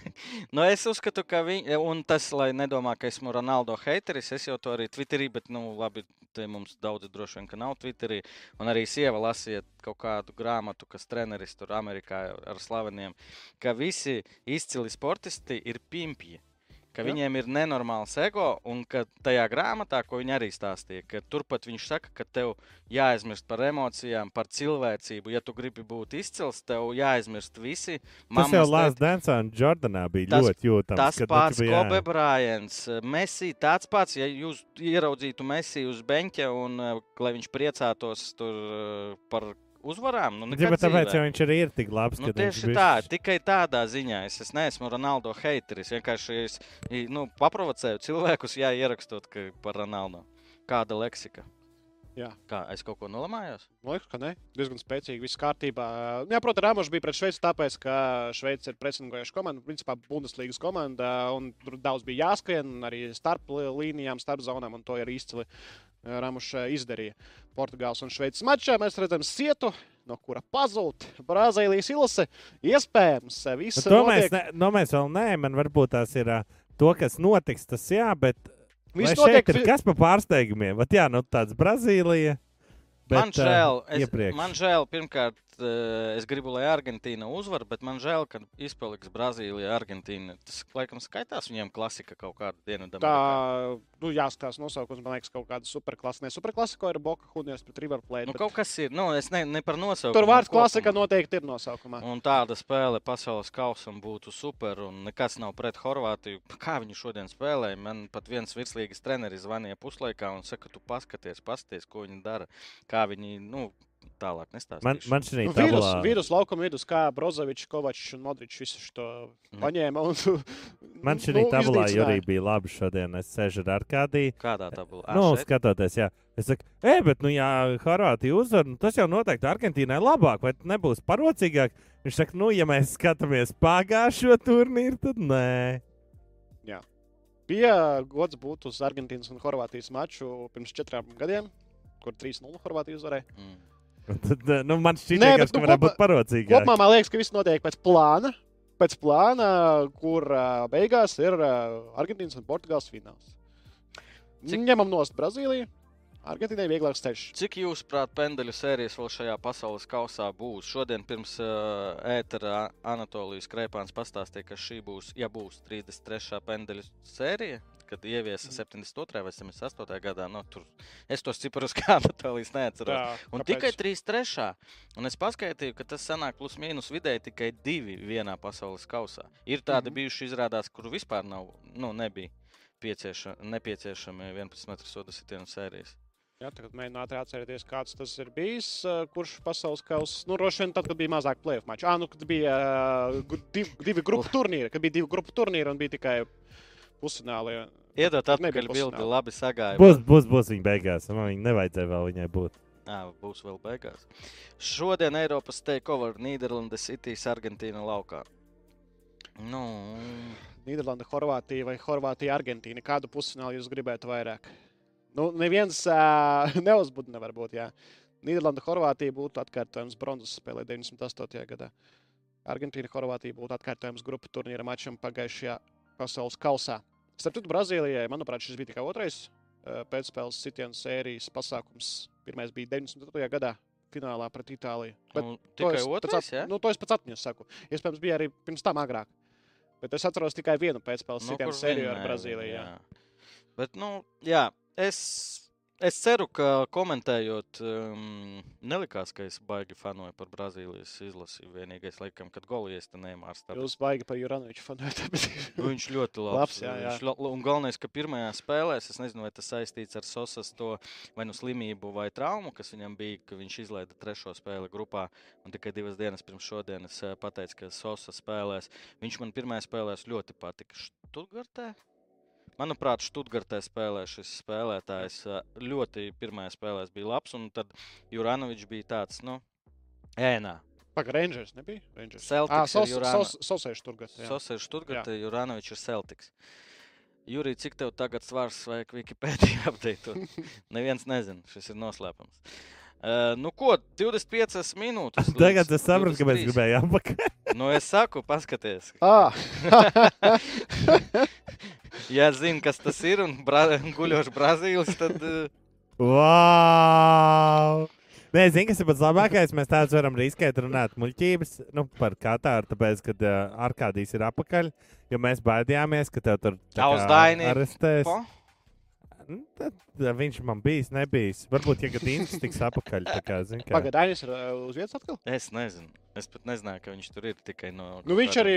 nu, es uzskatu, ka viņi, un tas, lai nedomā, ka esmu Ronaldo hateris, es jau to arī Twitterī, bet, nu, labi, te mums daudz droši vien, ka nav Twitterī. Un arī sieva lasiet kaut kādu grāmatu, kas treneris tur Amerikā ar slaveniem, ka visi izcili sportisti ir pimpji ka Jā. viņiem ir nenormāls ego, un ka tajā grāmatā, ko viņi arī stāstīja, ka turpat viņš saka, ka tev jāaizmirst par emocijām, par cilvēcību. Ja tu gribi būt izcils, tev jāaizmirst visi. Tas jau Lārs Densā un Jordanā bija tas, ļoti jūtams. Tas pats Kobe Bryants, Messi, tāds pats, ja jūs ieraudzītu Messi uz beņķa un uh, lai viņš priecātos tur uh, par uzvarām. Nu, bet tāpēc jau viņš arī ir tik labs. Nu, tieši bišķi... tā, tikai tādā ziņā es, es neesmu Ronaldo hateris. Vienkārši es nu, paprovocēju cilvēkus, jā, ierakstot par Ronaldo. Kāda leksika? Jā. Kā es kaut ko nolamājos? Man liekas, ka nē, diezgan spēcīgi. Viss kārtībā. Jā, protams, Rāmas bija pret Šveici, tāpēc, ka Šveice ir presingojoša komanda, principā Bundeslīgas komanda. Tur daudz bija jāskrien arī starp līnijām, starp zonām, un to arī izcili Rāmuša izdarīja. Portugāles un Šveices mačā mēs redzam sietu. No kura pazūd Brazīlijas ilse. Iespējams, viss to notiek... mēs, ne, no mēs vēl nē, man varbūt tās ir to, kas notiks, tas jā, bet Viss notiek ir kas par pārsteigumiem. Vat, jā, nu, tāds Brazīlija. Bet, man žēl, uh, es, man žēl, pirmkārt, es gribu, lai Argentīna uzvar, bet man žēl, ka izpaliks Brazīlija, Argentīna. Tas, laikam, skaitās viņiem klasika kaut kāda dienu. Tā, nu, jāskatās nosaukums, man liekas, kaut kāda superklasa. Ne, superklasika ir Boka Hunies pret River Plate. Nu, bet... Kaut kas ir, nu, es ne, ne par nosaukumu. Tur vārds klasika noteikti ir nosaukumā. Un tāda spēle pasaules kausam būtu super, un nekas nav pret Horvātiju. Kā viņi šodien spēlēja, man pat viens virslīgas treneris zvanīja puslaikā un saka, tu paskaties, paskaties, ko viņi dara, kā viņi, nu, tālāk nestāstīšu. Man, man šī nu, tabulā... vīrus, vīrus laukuma vidus, kā Brozovičs, Kovačs un Modričs visu šo mm. paņēma. Un, man šī nu, tabulā arī bija labi šodien. Es sēžu ar Arkādiju. Kādā tabulā? Nu, šeit? skatoties, jā. Es saku, e, bet, nu, ja Horvātija uzvar, nu, tas jau noteikti Argentīnai labāk, vai nebūs parocīgāk? Viņš saka, nu, ja mēs skatāmies pagājušo turnīru, tad nē. Jā. Bija gods būt uz Argentīnas un Horvātijas maču pirms četriem gadiem, kur 3-0 Horvātija uzvarēja. Mm. Tad, eh, nu, man šķiet, ka nu, varētu būt parocīgi. Kopumā man liekas, ka viss notiek pēc plāna. Pēc plāna, kur uh, beigās ir uh, Argentīnas un Portugāles fināls. Cik... Ņemam nost Brazīliju. Argentīnai vieglāks ceļš. Cik jūs, prāt, pendeļu sērijas vēl šajā pasaules kausā būs? Šodien pirms uh, ētera Anatolijas Kreipāns pastāstīja, ka šī būs, ja būs 33. pendeļu sērija, kad ieviesa 72. vai 78. gadā. Nu, tur es tos ciprus kā Natālijas neatceros. Tā, un kāpēc? tikai 3-3. Un es paskaitīju, ka tas sanāk plus mīnus vidēji tikai divi vienā pasaules kausā. Ir tādi mm -hmm. bijuši izrādās, kur vispār nav, nu, nebija piecieša, nepieciešami 11 metru sodu sitienu sērijas. Jā, tagad mēģināt atcerēties, kāds tas ir bijis. Kurš pasaules kausa? Nu, droši vien tad, kad bija mazāk plēsoņu maču. Ah, nu, kad bija uh, divi, divi grupu turnīri, kad bija divi grupu turnīri un bija tikai pusfināli. Iedot atpakaļ bildi, labi sagāja. Būs, būs, būs viņa beigās. Man viņa nevajadzēja vēl viņai būt. Jā, būs vēl beigās. Šodien Eiropas takeover Nīderlanda, Citīs, Argentīna laukā. Nu. Nīderlanda, Horvātija vai Horvātija, Argentīna. Kādu pusfinālu jūs gribētu vairāk? Nu, neviens uh, neuzbudina, varbūt. Jā. Nīderlanda, Horvātija būtu atkārtojums bronzas spēlē 98. gadā. Argentīna, Horvātija būtu atkārtojums grupu turnīra mačam pagājušajā pasaules kausā. Starp citu, Brazīlijai, manuprāt, šis bija tikai otrais uh, pēcspēles sitienu sērijas pasākums. Pirmais bija 94. gadā. Finālā pret Itāliju. Bet nu, tikai otrais, pēc, ja? nu, to es pēc atmiņas saku. Iespējams, bija arī pirms tam agrāk. Bet es atceros tikai vienu pēcspēles nu, sitienu sēriju ar Brazīliju. Jā. Jā. Bet, nu, jā, es Es ceru, ka komentējot, um, nelikās, ka es baigi fanoju par Brazīlijas izlasi. Vienīgais, laikam, kad golies, tad neimārs. Jūs baigi par Juranoviču fanojat. nu, viņš ļoti labs. labs jā, jā. Viņš, un galvenais, ka pirmajā spēlē, es nezinu, vai tas saistīts ar Sosas to vai nu slimību vai traumu, kas viņam bija, ka viņš izlaida trešo spēli grupā. Un tikai divas dienas pirms šodienas eh, pateica, ka Sosa spēlēs. Viņš man pirmajā spēlē ļoti patika. Štutgartē? Manuprāt, Študgartē spēlē šis spēlētājs ļoti pirmajā spēlē bija labs, un tad Juranovičs bija tāds, nu, ēnā. Pagaidām, Rangers nebija. Rangers. Celtics ir Jurano. Sosēžu tur gadu. Sosēž Študgartē, Juranovičs ir Celtics. Jurija, cik tev tagad svars vajag Wikipēdijā apdeitot? Neviens nezina, šis ir noslēpums. Uh, nu ko, 25 minūtes. līdz Tagad es saprotu, 23. gribējām apakaļ. Nu, es saku, paskaties. Ah, Ja zini, kas tas ir un bra guļošs Brazīlis, tad uh, Wow! Nē, zinu, kas ir pats labākais. Mēs tādus varam riskēt runāt muļķības nu, par Katāru, tāpēc, ka uh, Arkādijs ir apakaļ. Jo mēs baidījāmies, ka tev tur kā Daini arestēs. po? Nu, Tad, viņš man bijis, nebijis. Varbūt, ja Gatīns tiks apakaļ. tā Kā, kā. Dainis ir uh, uz vietas atkal. es nezinu. Es pat nezināju, ka viņš tur ir tikai no. Nu, viņš arī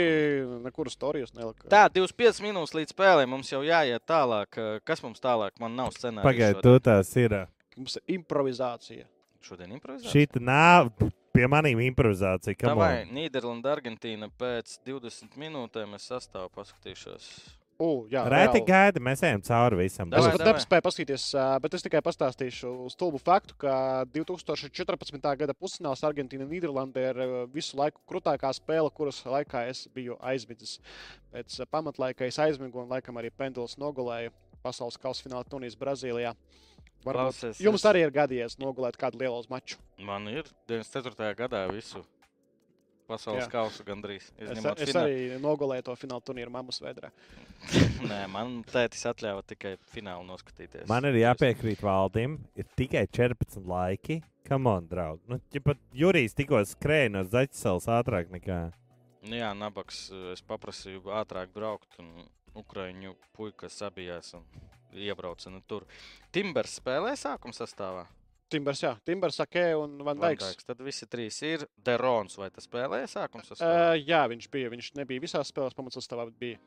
nekur stāstījis nelika. Tā, 25 minūtes līdz spēlē mums jau jāiet tālāk. Kas mums tālāk? Man nav scenārija. Pagaidiet, tu tās ir. Mums ir improvizācija. Šodien improvizācija. Šī nav pie maniem improvizācija. come Vai. Nīderlanda, Argentīna pēc 20 minūtēm es sastāvu paskatīšos. U, jā, Rēti reāli. gaidi, mēs ejam cauri visam. Es pat nespēju paskatīties, bet es tikai pastāstīšu stulbu faktu, ka 2014. gada pusfināls Argentīna un Nīderlanda ir visu laiku krūtākā spēle, kuras laikā es biju aizmidzis. Pēc pamatlaika es aizmigu un laikam arī penduls nogulēja pasaules kausa fināla turnīrs Brazīlijā. Varbūt Klausies, jums es- arī ir gadījies nogulēt kādu lielu maču. Man ir 94. gadā visu pasaules Jā. kausu gandrīz. Es, es finālu. arī nogulēju to fināla turnīru mammas vedrā. Nē, man tētis atļāva tikai finālu noskatīties. Man ir jāpiekrīt valdim, ir tikai 14 laiki. Come on, draugi. Nu, ja pat Jurijs tikko skrēja no Zaķisels ātrāk nekā. Nu Jā, nabaks. Es paprasīju ātrāk braukt, un Ukrāņu puika sabijās un iebrauca nu tur. Timbers spēlē sākuma sastāvā. Timbers, jā, Timbers, Akē un Van Dijks. Tad visi trīs ir Derons. Vai tas spēlēja sākuma Uh, jā, viņš bija. Viņš nebija visās spēlēs pamatsastāvā, bija.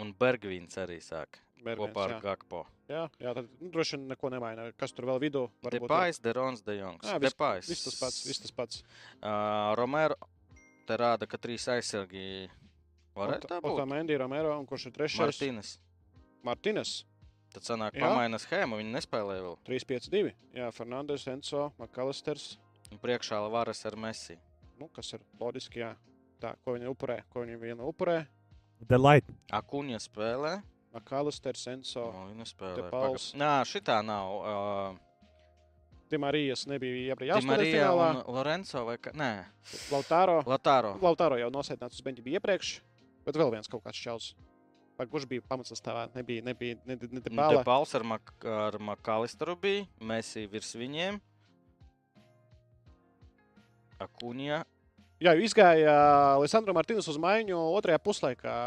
Un Bergvīns arī sāk Bergens, kopā ar jā. Gakpo. Jā, jā tad nu, droši vien neko nemaina. Kas tur vēl vidū? Depais, Derons, Dejongs. Jā, viss- Depais. Viss tas pats. Viss tas pats. Uh, Romero te rāda, ka trīs aizsargi varētu tā būt. Otamendi, Romero un kurš ir trešais? Martīnas. Martīnes. Tad sanāk, Jā. pamaina schēmu. Viņi nespēlēja vēl. 3-5-2. Jā, Fernandes, Enzo, Makalisters. Un priekšā Lavaras ar Messi. Nu, kas ir loģiski, jā. Tā, ko viņi upurē? Ko viņi viena upurē? Delight. Akuņa spēlē. Makalisters, Enzo. O, viņa spēlē. Depals. Paga- Nā, šitā nav. Uh, Dimarijas nebija jāspēlē Dimarija un Lorenzo vai kā? Nē, Lautaro. Latāro. Lautaro jau nosēdināts uz beņķa bija iepriekš, bet vēl viens kaut kāds čels. Vai kurš bija pamatsastāvā? Nebija, nebija, ne, ne, ne Depala. Depals ar, Mak ar Makalisteru bija. Messi virs viņiem. Akuņa. Jā, izgāja Lisandro Martīnas uz maiņu otrajā puslaikā.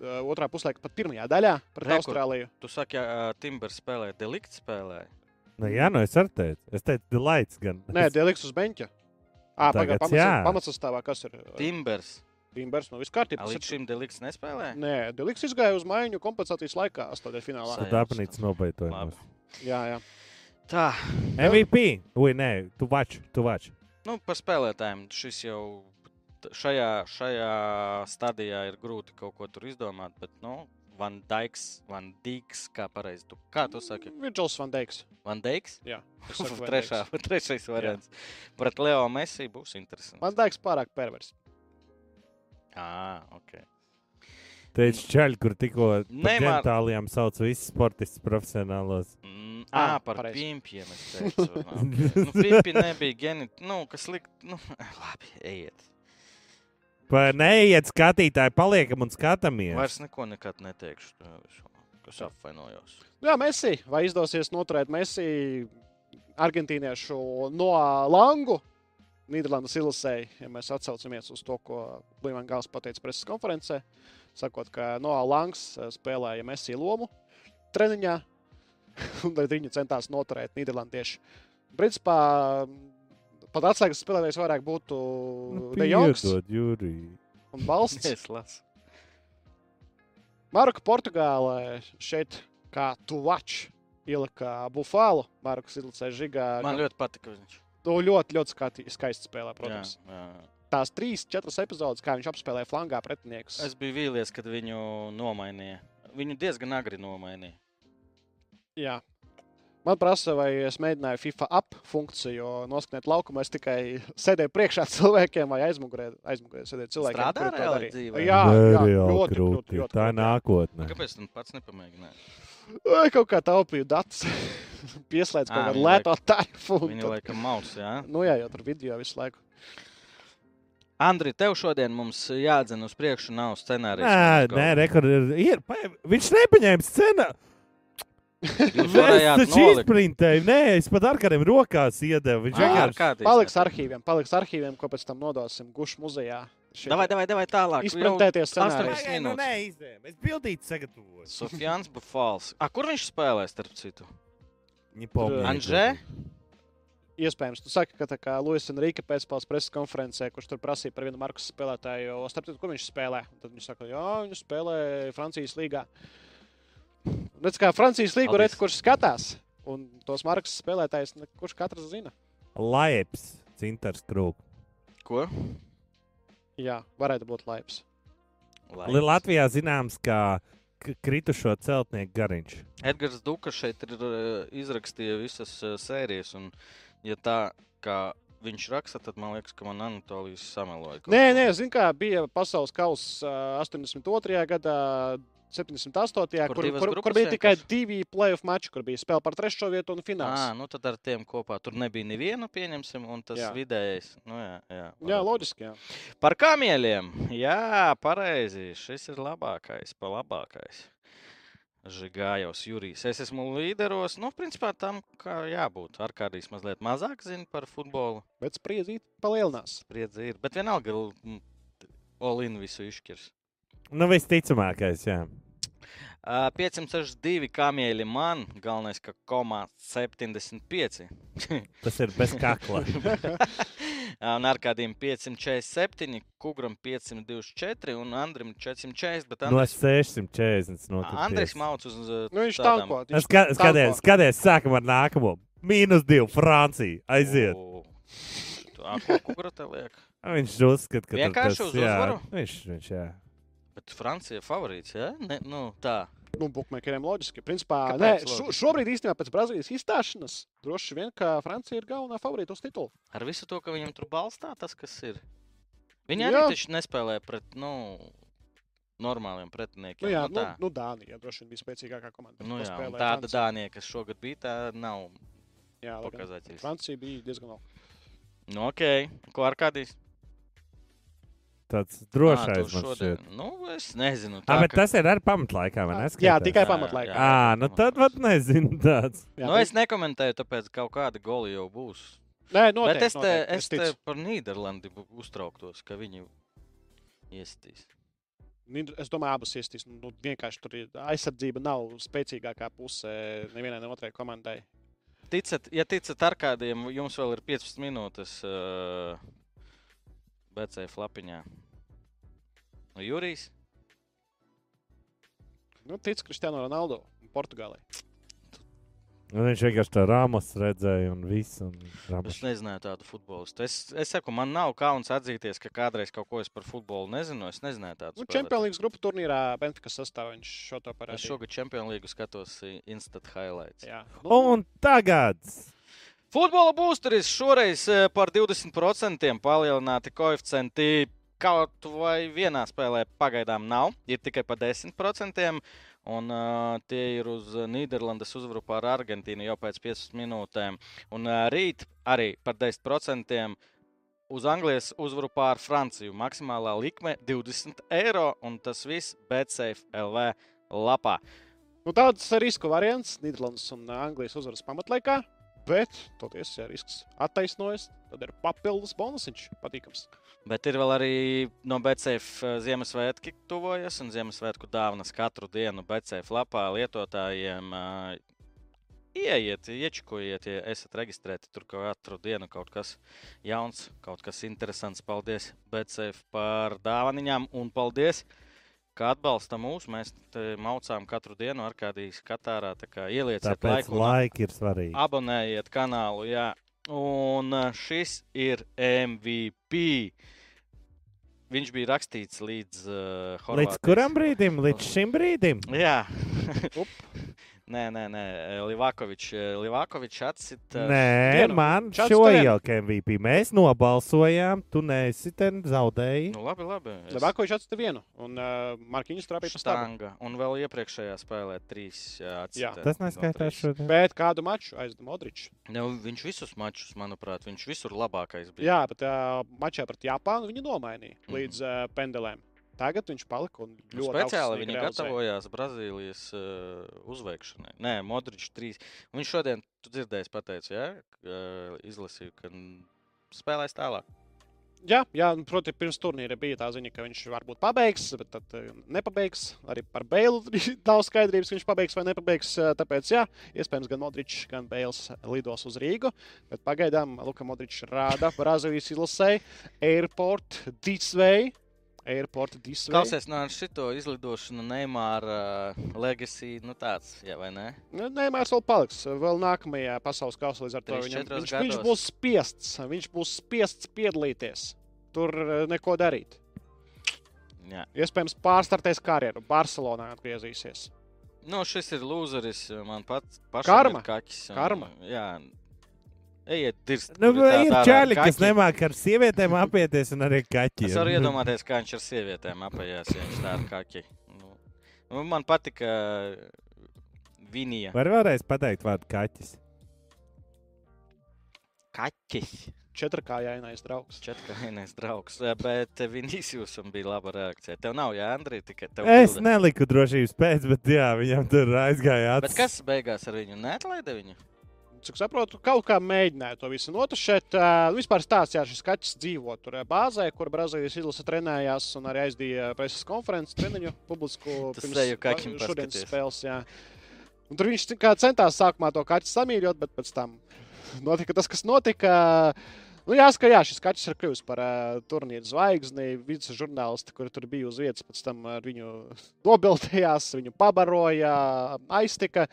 uh, Otrā puslaika pat pirmajā daļā pret Re, Austrāliju. Tu saki, ka Timbers spēlē, Delikts spēlē. Nu, jā, nu es arī teicu. Es teicu, Delights gan. Nē, Deliks uz beņķa. Ah, jā. pamatsastāvā, kas ir? Timbers. Timbers, nu viss kārtībā. Līdz šim Delikts nespēlē. Nē, Deliks izgāja uz maiņu kompensācijas laikā, astotajā finālā. Tad apnīts nobeigts. Labi. Jā, jā. Tā, MVP. Ui, nē, tu vač, tu vač. nu, par spēlētājiem šis jau šajā, šajā stadijā ir grūti kaut ko tur izdomāt. Bet, nu, Van Dijks, Van Dijks, kā pareizi. Tu, kā tu saki? Virģils Van Deiks. Van Dijks? Jā, Trešā, Dijks. trešais variants. Pret Leo Messi būs interesanti. Van Deiks pārāk pervers. Ah, ok. Teicu, čaļ, kur tikko par man- ģentālijām sauc visus sportistus profesionālos. Mm, Ā, ah, par pareizi. pimpiem es teicu. nu, pimpi nebija geni. Nu, kas likt, nu, labi, ejiet. Vai neiet skatītāji, paliekam un skatāmies. Vairs neko nekad neteikšu. Kas apvainojos. Jā, Messi. Vai izdosies noturēt Messi argentīniešu no Langu? Nīderlandes ilusēji, ja mēs atcaucamies uz to, ko Blīmans Gāls pateica preses konferencē, sakot, ka Noā Langs eh, spēlēja Messi lomu treniņā, un tad viņi centās noturēt Nīderlandiešu. Principā pat atslēgas spēlētājs vairāk būtu Nu, De Jongs piedod, Jurij. un Balsts. Maroka, Portugālē šeit kā tuvačs ielika bufālu. Marokas ilicē žigā. Man ļoti patika viņš. To ļoti, ļoti skati, skaisti spēlē, protams. Jā, jā. Tās trīs, četras epizodes, kā viņš apspēlēja flangā pretiniekus. Es biju vīlies, kad viņu nomainīja viņu diezgan agri nomainīja. Jā. Man prasa, vai es mēģināju FIFA ap funkciju noskatīt laukumā. Es tikai sēdēju priekšā cilvēkiem vai aizmugurē. aizmugurē sēdēju cilvēkiem, Strādā reāli darīja. dzīvē? Jā, jā Nereāli ļoti krūti. krūti. Ļoti Tā ir nākotne. Kāpēc tu pats nepamēģināji? Vai kaut kā taupīju datus, pieslēdzu kaut kādu viņi lēto tarifu. un Viņa tad- laikam maus, jā. Nu jā, jau tur video visu laiku. Andri, tev šodien mums jādzen uz priekšu, nav scenārijas. Nē, nē, rekord ir. ir pa- viņš nepaņēma Es varējāt taču nolikt. izprintēju. Nē, es pat ar kādiem rokās iedevu. Viņš vienkārši. Paliks arhīviem, paliks arhīviem, ko pēc tam nodosim Gušu muzejā. Šie Davai, davai, davai tālāk. Izprintēties scenārijus. astoņas Nē, nu minūtes. neizdevu. Es bildīti sagatavoju. Sofjāns Bufals. A, kur viņš spēlē, starp citu? Viņi pomīja. Anžē? Iespējams, tu saki, ka tā kā Luis Enrique pēcspēles preses konferencē, kurš tur prasīja par vienu Markus spēlētāju, jo starp citu, kur viņš spēlē. Un Tad viņš saka, jā, viņš spēlē Francijas līgā. Redz, kā Francijas līgu redz, kurš skatās. Un tos Markus spēlētājus, ne- kurš katrs zina. Laips, Cintars Krūks. Ko? Jā, varētu būt laips. Lai. Latvijā zināms, kā k- kritušo celtnieku gariņš. Edgars Duka šeit ir uh, izrakstījis visas uh, sērijas. Un, ja tā kā viņš raksta, tad man liekas, ka man Anatolijas sameloja. Nē, nē, zinu, kā bija pasaules kausa ā, 82. gadā. 78. Kur kur, kur, kur bija tikai divi playoff mači, kur bija spēle par trešo vietu un Ā, fināls. nu tad ar tiem kopā tur nebija neviena, pieņemsim, un tas Jā. vidējais. Nu, jā, jā, Jā, varētu būt. loģiski. Jā. Par kamieļiem. Jā, pareizi. Šis ir labākais, pa labākais. Žigājos, Jurijs. Es esmu līderos. Nu, principā tam, kā jābūt. Ar kādīs mazliet mazāk zina par futbolu. Bet spriedzīt palielinās. Spriedzi ir. Bet vienalga, Olin visu izšķirs. Nu, visticamākais, jā. Ā, 562 kamieļi man. Galvenais, ka komā 75. Tas ir bez kakla. Un ar kādiem 547, Kugram 524 un Andrim 440. Bet No Andris, 640. No Andris Mauts uz Nu, viņš. Es viņš ska tanko. skaties, skaties, sākam ar nākamo. Mīnus divi, Francija. Aiziet. O, tā, Ko Kugra te liek? Viņš uzskata, ka Vienkārši tas, uz jā, uzvaru? Viņš, viņš, jā. Bet Francija ir favorīts, ja? Ne, nu, tā. Nu, bukmekeriem loģiski. Principā, Kāpēc nē, šo, šobrīd īstenībā pēc Brazīlijas izstāšanās droši vien, ka Francija ir galvenā favorīta uz titulu. Ar visu to, ka viņam tur balstā tas, kas ir. Viņi arī taču nespēlē pret, nu, normāliem pretiniekiem. Nu, jā, nu, nu, tā. nu, Dānija droši vien bija spēcīgākā komanda. Nu, jā, tāda Francija. Dānija, kas šogad bija, tā nav Jā. Francija bija diezgan labi. Nu, ok, ko ar kādīs? Tāds drošais man šodien-. Nu, es nezinu. Tā bet ka- tas ir ar pamatlaikā, vai ne? Jā, tikai Jā, pamatlaikā. jā. Ā, nu tad pat nezinu tāds. Jā, Nu, bet- es nekomentēju, tāpēc ka kaut kāda goli jau būs. Nē, Bet noteikti, es te, noteikti, es te ticu. par Nīderlandi uztrauktos, ka viņi iestīs. Nīder- Es domāju, abas iestīs. Nu, vienkārši tur ir aizsardzība nav spēcīgākā puse nevienai ne otrai komandai. Ticat, ja ticat ar kādiem, jums vēl ir 15 minūtes uh, BC flapiņā. Nu, Jurijs, Nu, tic Kristiāno Ronaldo un Portugālei. Un viņš vienkārši tā rāmas redzēja un viss. Un es Ramos. nezināju tādu futbolistu. Es, es saku, man nav kauns atzīties, ka kādreiz kaut ko es par futbolu nezinu. Es nezināju tādu. Nu. Champions League grupu turnīrā Benfica sastāvā viņš šo to Es parādīja. šogad Champions League skatos instant highlights. Jā. Nu, Un tagad Futbola būsteris šoreiz eh, par 20% palielināti koeficienti. Kaut vai vienā spēlē pagaidām nav, ir tikai par 10%. Un uh, tie ir uz Nīderlandes uzvaru pār Argentīnu jau pēc 15 minūtēm. Un uh, rīt arī par 10% uz Anglijas uzvaru pār Franciju. Maksimālā likme 20 eiro, un tas viss BetSafe LV lapā. Nu, tāds ir risku variants Nīderlandes un Anglijas uzvaras pamatlaikā. Bet, toties, ja risks attaisnojas, tad ir papildus bonusiņš. Patīkams. Bet ir vēl arī no BCF Ziemassvētki tuvojas, un Ziemassvētku dāvanas katru dienu BCF lapā lietotājiem. Uh, Ieiet, iečakojiet, ja esat reģistrēti. Tur katru dienu kaut kas jauns, kaut kas interesants. Paldies BCF par dāvanām un paldies, ka atbalsta mūs. Mēs maucām katru dienu ar kādīs Katārā. Tā kā ielieciet laiku. laika ir svarīgi. Abonējiet kanālu, jā. Un ā, šis ir MVP. viņš bija rakstīts līdz uh, Horvātijas. Līdz kuram brīdim? Līdz šim brīdim? Jā. Nē, nē, nē. Livakovičs Livakovič atsita. Nē, Vienu. man Šāds šo tev. ielika MVP. Mēs nobalsojām, tu nesi ten zaudēji. Nu, labi, labi. Es- Levakovičs atcita vienu, un uh, Markiņš trāpīja pa stāvu. Un vēl iepriekšējā spēlē trīs uh, Jā. atsita. Tas neskaitās trīs. šodien. Bet kādu maču aizda Modričs? Nu, viņš visus mačus, manuprāt, viņš visur labākais bija. Jā, bet uh, mačā pret Japānu viņu nomainīja Mhm. līdz uh, pendelēm. Tagad viņš palika un Nu, ļoti Speciāli augstsnīgi viņi gatavojās Brazīlijas uh, uzveikšanai. Nē, Modričs 3. Viņš šodien, tu dzirdēji, pateica, ja? uh, izlasīju, ka spēlēs tālāk. Jā, jā un, proti, pirms turnīra bija tā ziņa, ka viņš varbūt pabeigs, bet tad eh, nepabeigs. Arī par Bēlu nav skaidrības, ka viņš pabeigs vai nepabeigs. eh, Tāpēc, jā, iespējams, gan Modričs, gan Bēls lidos uz Rīgu. Bet pagaidām Luka Modričs rāda Brazīlijas izlasēji Airport way. Airport way. Klausies, no šito izlidošanu Neimāra uh, legacy, nu tāds, jā, vai ne? Nu, Nē, Mārcis vēl paliks. Vēl nākamajā pasaules kausā līdz ar to viņam, viņš, viņš gados. būs spiests. Viņš būs spiests piedalīties. Tur eh, neko darīt. Jā. Iespējams, pārstartēs karjeru. Barcelonā atgriezīsies. Nu, šis ir lūzeris, man pats pašam Karma. ir kaķis. un, Karma. Jā. Ejiet, dirst. Nu, tā ir čaļi, kas kaķi. nemāk ar sievietēm apieties un arī kaķiem. Es varu iedomāties, kā viņš ar sievietēm apējās, ja viņš tā ar kaķi. Nu, nu, man patika Vinija. Var vēlreiz pateikt vārdu kaķis. Kaķis. Četrkājainais draugs. Četrkainais draugs. Eh, Bet Vinīsijusam bija laba reakcija. Tev nav, jā, Andrija, tikai tev. Es bilde. neliku drošības pēc, bet jā, viņam tur aizgāja Bet acis. kas beigās ar viņu neatlaida viņu? Cik saprotu, kaut kā mēģināja to visu notušēt. Uh, vispār stāsts, jā, šis kaķis dzīvo tur bāzē, kur Brazīlijas izlase trenējās un arī aizdīja preses konferences treniņu publisku va- šodienas spēles. Jā. Un tur viņš centās sākumā to kaķi samīļot, bet pēc tam notika tas, kas notika. Nu, jāsaka, jā, šis kaķis ir kļuvis par uh, turnīru zvaigzni. Vides žurnālisti, kuri tur bija uz vietas, pēc tam ar viņu nobildējās, viņu pabaroja, aiztika.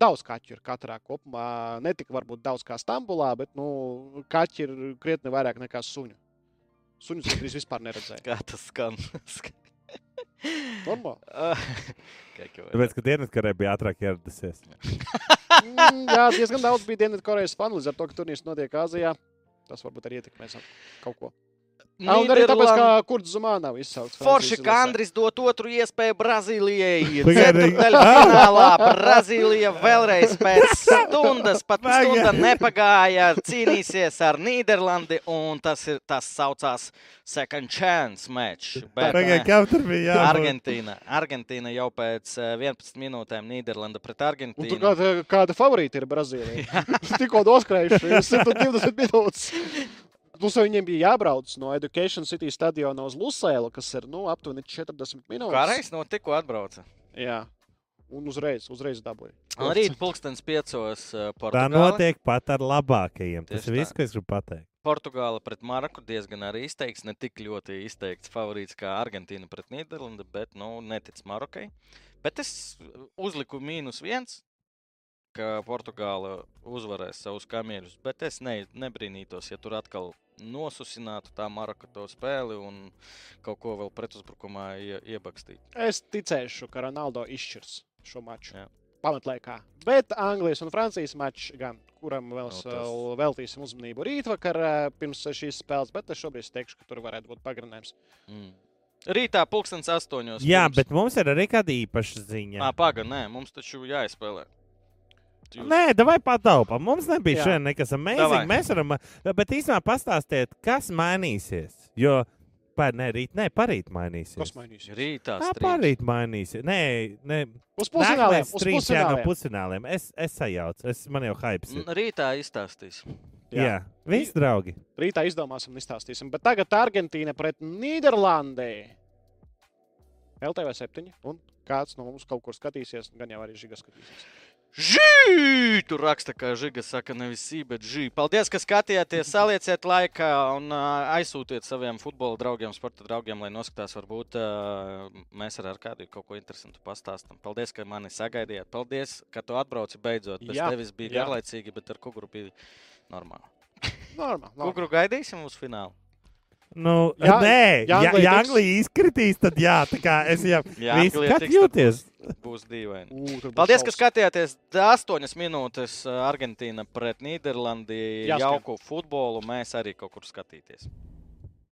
Daudz kaķu ir katrā kopumā. Ne tik varbūt daudz kā Stambulā, bet nu, kaķi ir krietni vairāk nekā suņu. Suņus gandrīz vispār neredzēja. Kā tas skan? Normāli. Tāpēc, ka dienaskarē bija ātrāk ieradusies. Mm, jā, diezgan daudz bija Dienvidkorejas fanu līdz ar to, ka turnīrs notiek Āzijā. Tas varbūt arī ietekmēs kaut ko. Ah, un arī tāpēc, ka Kurts Zumā nav izsaukts. Forši Francijas kā izlasē. Andris dot otru iespēju Brazīlijai. Ceturdaļfinālā Brazīlija vēlreiz pēc stundas, pat stunda nepagāja, cīnīsies ar Nīderlandi, un tas, ir, tas saucās Second Chance match. Bet, tur bija? Argentīna. Argentīna jau pēc eh, 11 minūtēm Nīderlanda pret Un tur Argentīnu. kāda, kāda favorīta ir Brazīlija. Tikko noskrējuši 120 minūtes. Plus jau viņiem bija jābrauc no Education City stadiona uz Lusēlu, kas ir nu, aptuveni 40 minūtes. Kā reiz no tikko atbrauca. Jā. Un uzreiz, uzreiz dabūja. Un rīt pulkstens piecos uh, Tā notiek pat ar labākajiem. Tas Tieši ir viss, tā. ko es gribu pateikt. Portugāla pret Maroku diezgan arī izteikts. Ne tik ļoti izteikts favorīts kā Argentīna pret Nīderlandi, bet nu, netic Marokai. Bet es uzliku mīnus viens, ka Portugāla uzvarēs savus kamierus. Bet es ne, nebrīnītos, ja tur atkal nosusinātu tā Maroka to spēli un kaut ko vēl pretuzbrukumā ie, iebakstītu. Es ticēšu, ka Ronaldo izšķirs šo maču. Jā. Pamatlaikā. Bet Anglijas un Francijas mačs gan, kuram vēl no, tas- veltīsim uzmanību rītvakar eh, pirms šīs spēles, bet es šobrīd teikšu, ka tur varētu būt pagarinājums. Mm. Rītā pulkstens astoņos. Jā, pirms- bet mums ir arī kāda īpaša ziņa. Ā, paga, nē, mums taču jāizspēlē. Jūs- Nē, vai pataupām. Mums nebija Jā. šodien nekas amazing. Mēs varam, bet īstenībā pastāstiet, kas mainīsies. Jo, pār, ne, rīt, ne, parīt mainīsies. Kas mainīsies? Rītā Kā strīds. parīt mainīsies? Nē, ne. Uz pusfināliem. Uz jā, no pusfināliem. pusfināliem. Es, es sajaucu. Es, man jau hypes ir. Rītā izstāstīs. Jā, jā. viss draugi. Rītā izdomāsim un izstāstīsim. Bet tagad Argentīna pret Nīderlandi. LTV 7. Un kāds no mums kaut kur skatīsies, gan jau arī Žiga skatīsies. Žī! Tur raksta, ka žiga saka nevis sī, bet žī. Paldies, ka skatījāties. Salieciet laikā un uh, aizsūtiet saviem futbola draugiem, sporta draugiem, lai noskatās. Varbūt uh, mēs ar kādu kaut ko interesantu pastāstam. Paldies, ka mani sagaidījāt. Paldies, ka tu atbrauci beidzot. Bez Jā, tevis bija jā. garlaicīgi, bet ar kuguru bija normāli. Normāli. normāli. Kuguru gaidīsim uz finālu. Nu, Jā, nē, ja ja, Anglija izkritīs, tad jā, tā kā es jau Jā, visu, tad jūties. Būs dīvaini. Tur būs Paldies, ka šausmas. skatījāties 8 minūtes uh, Argentīna pret Nīderlandi. Jauku futbolu mēs arī kaut kur skatīties.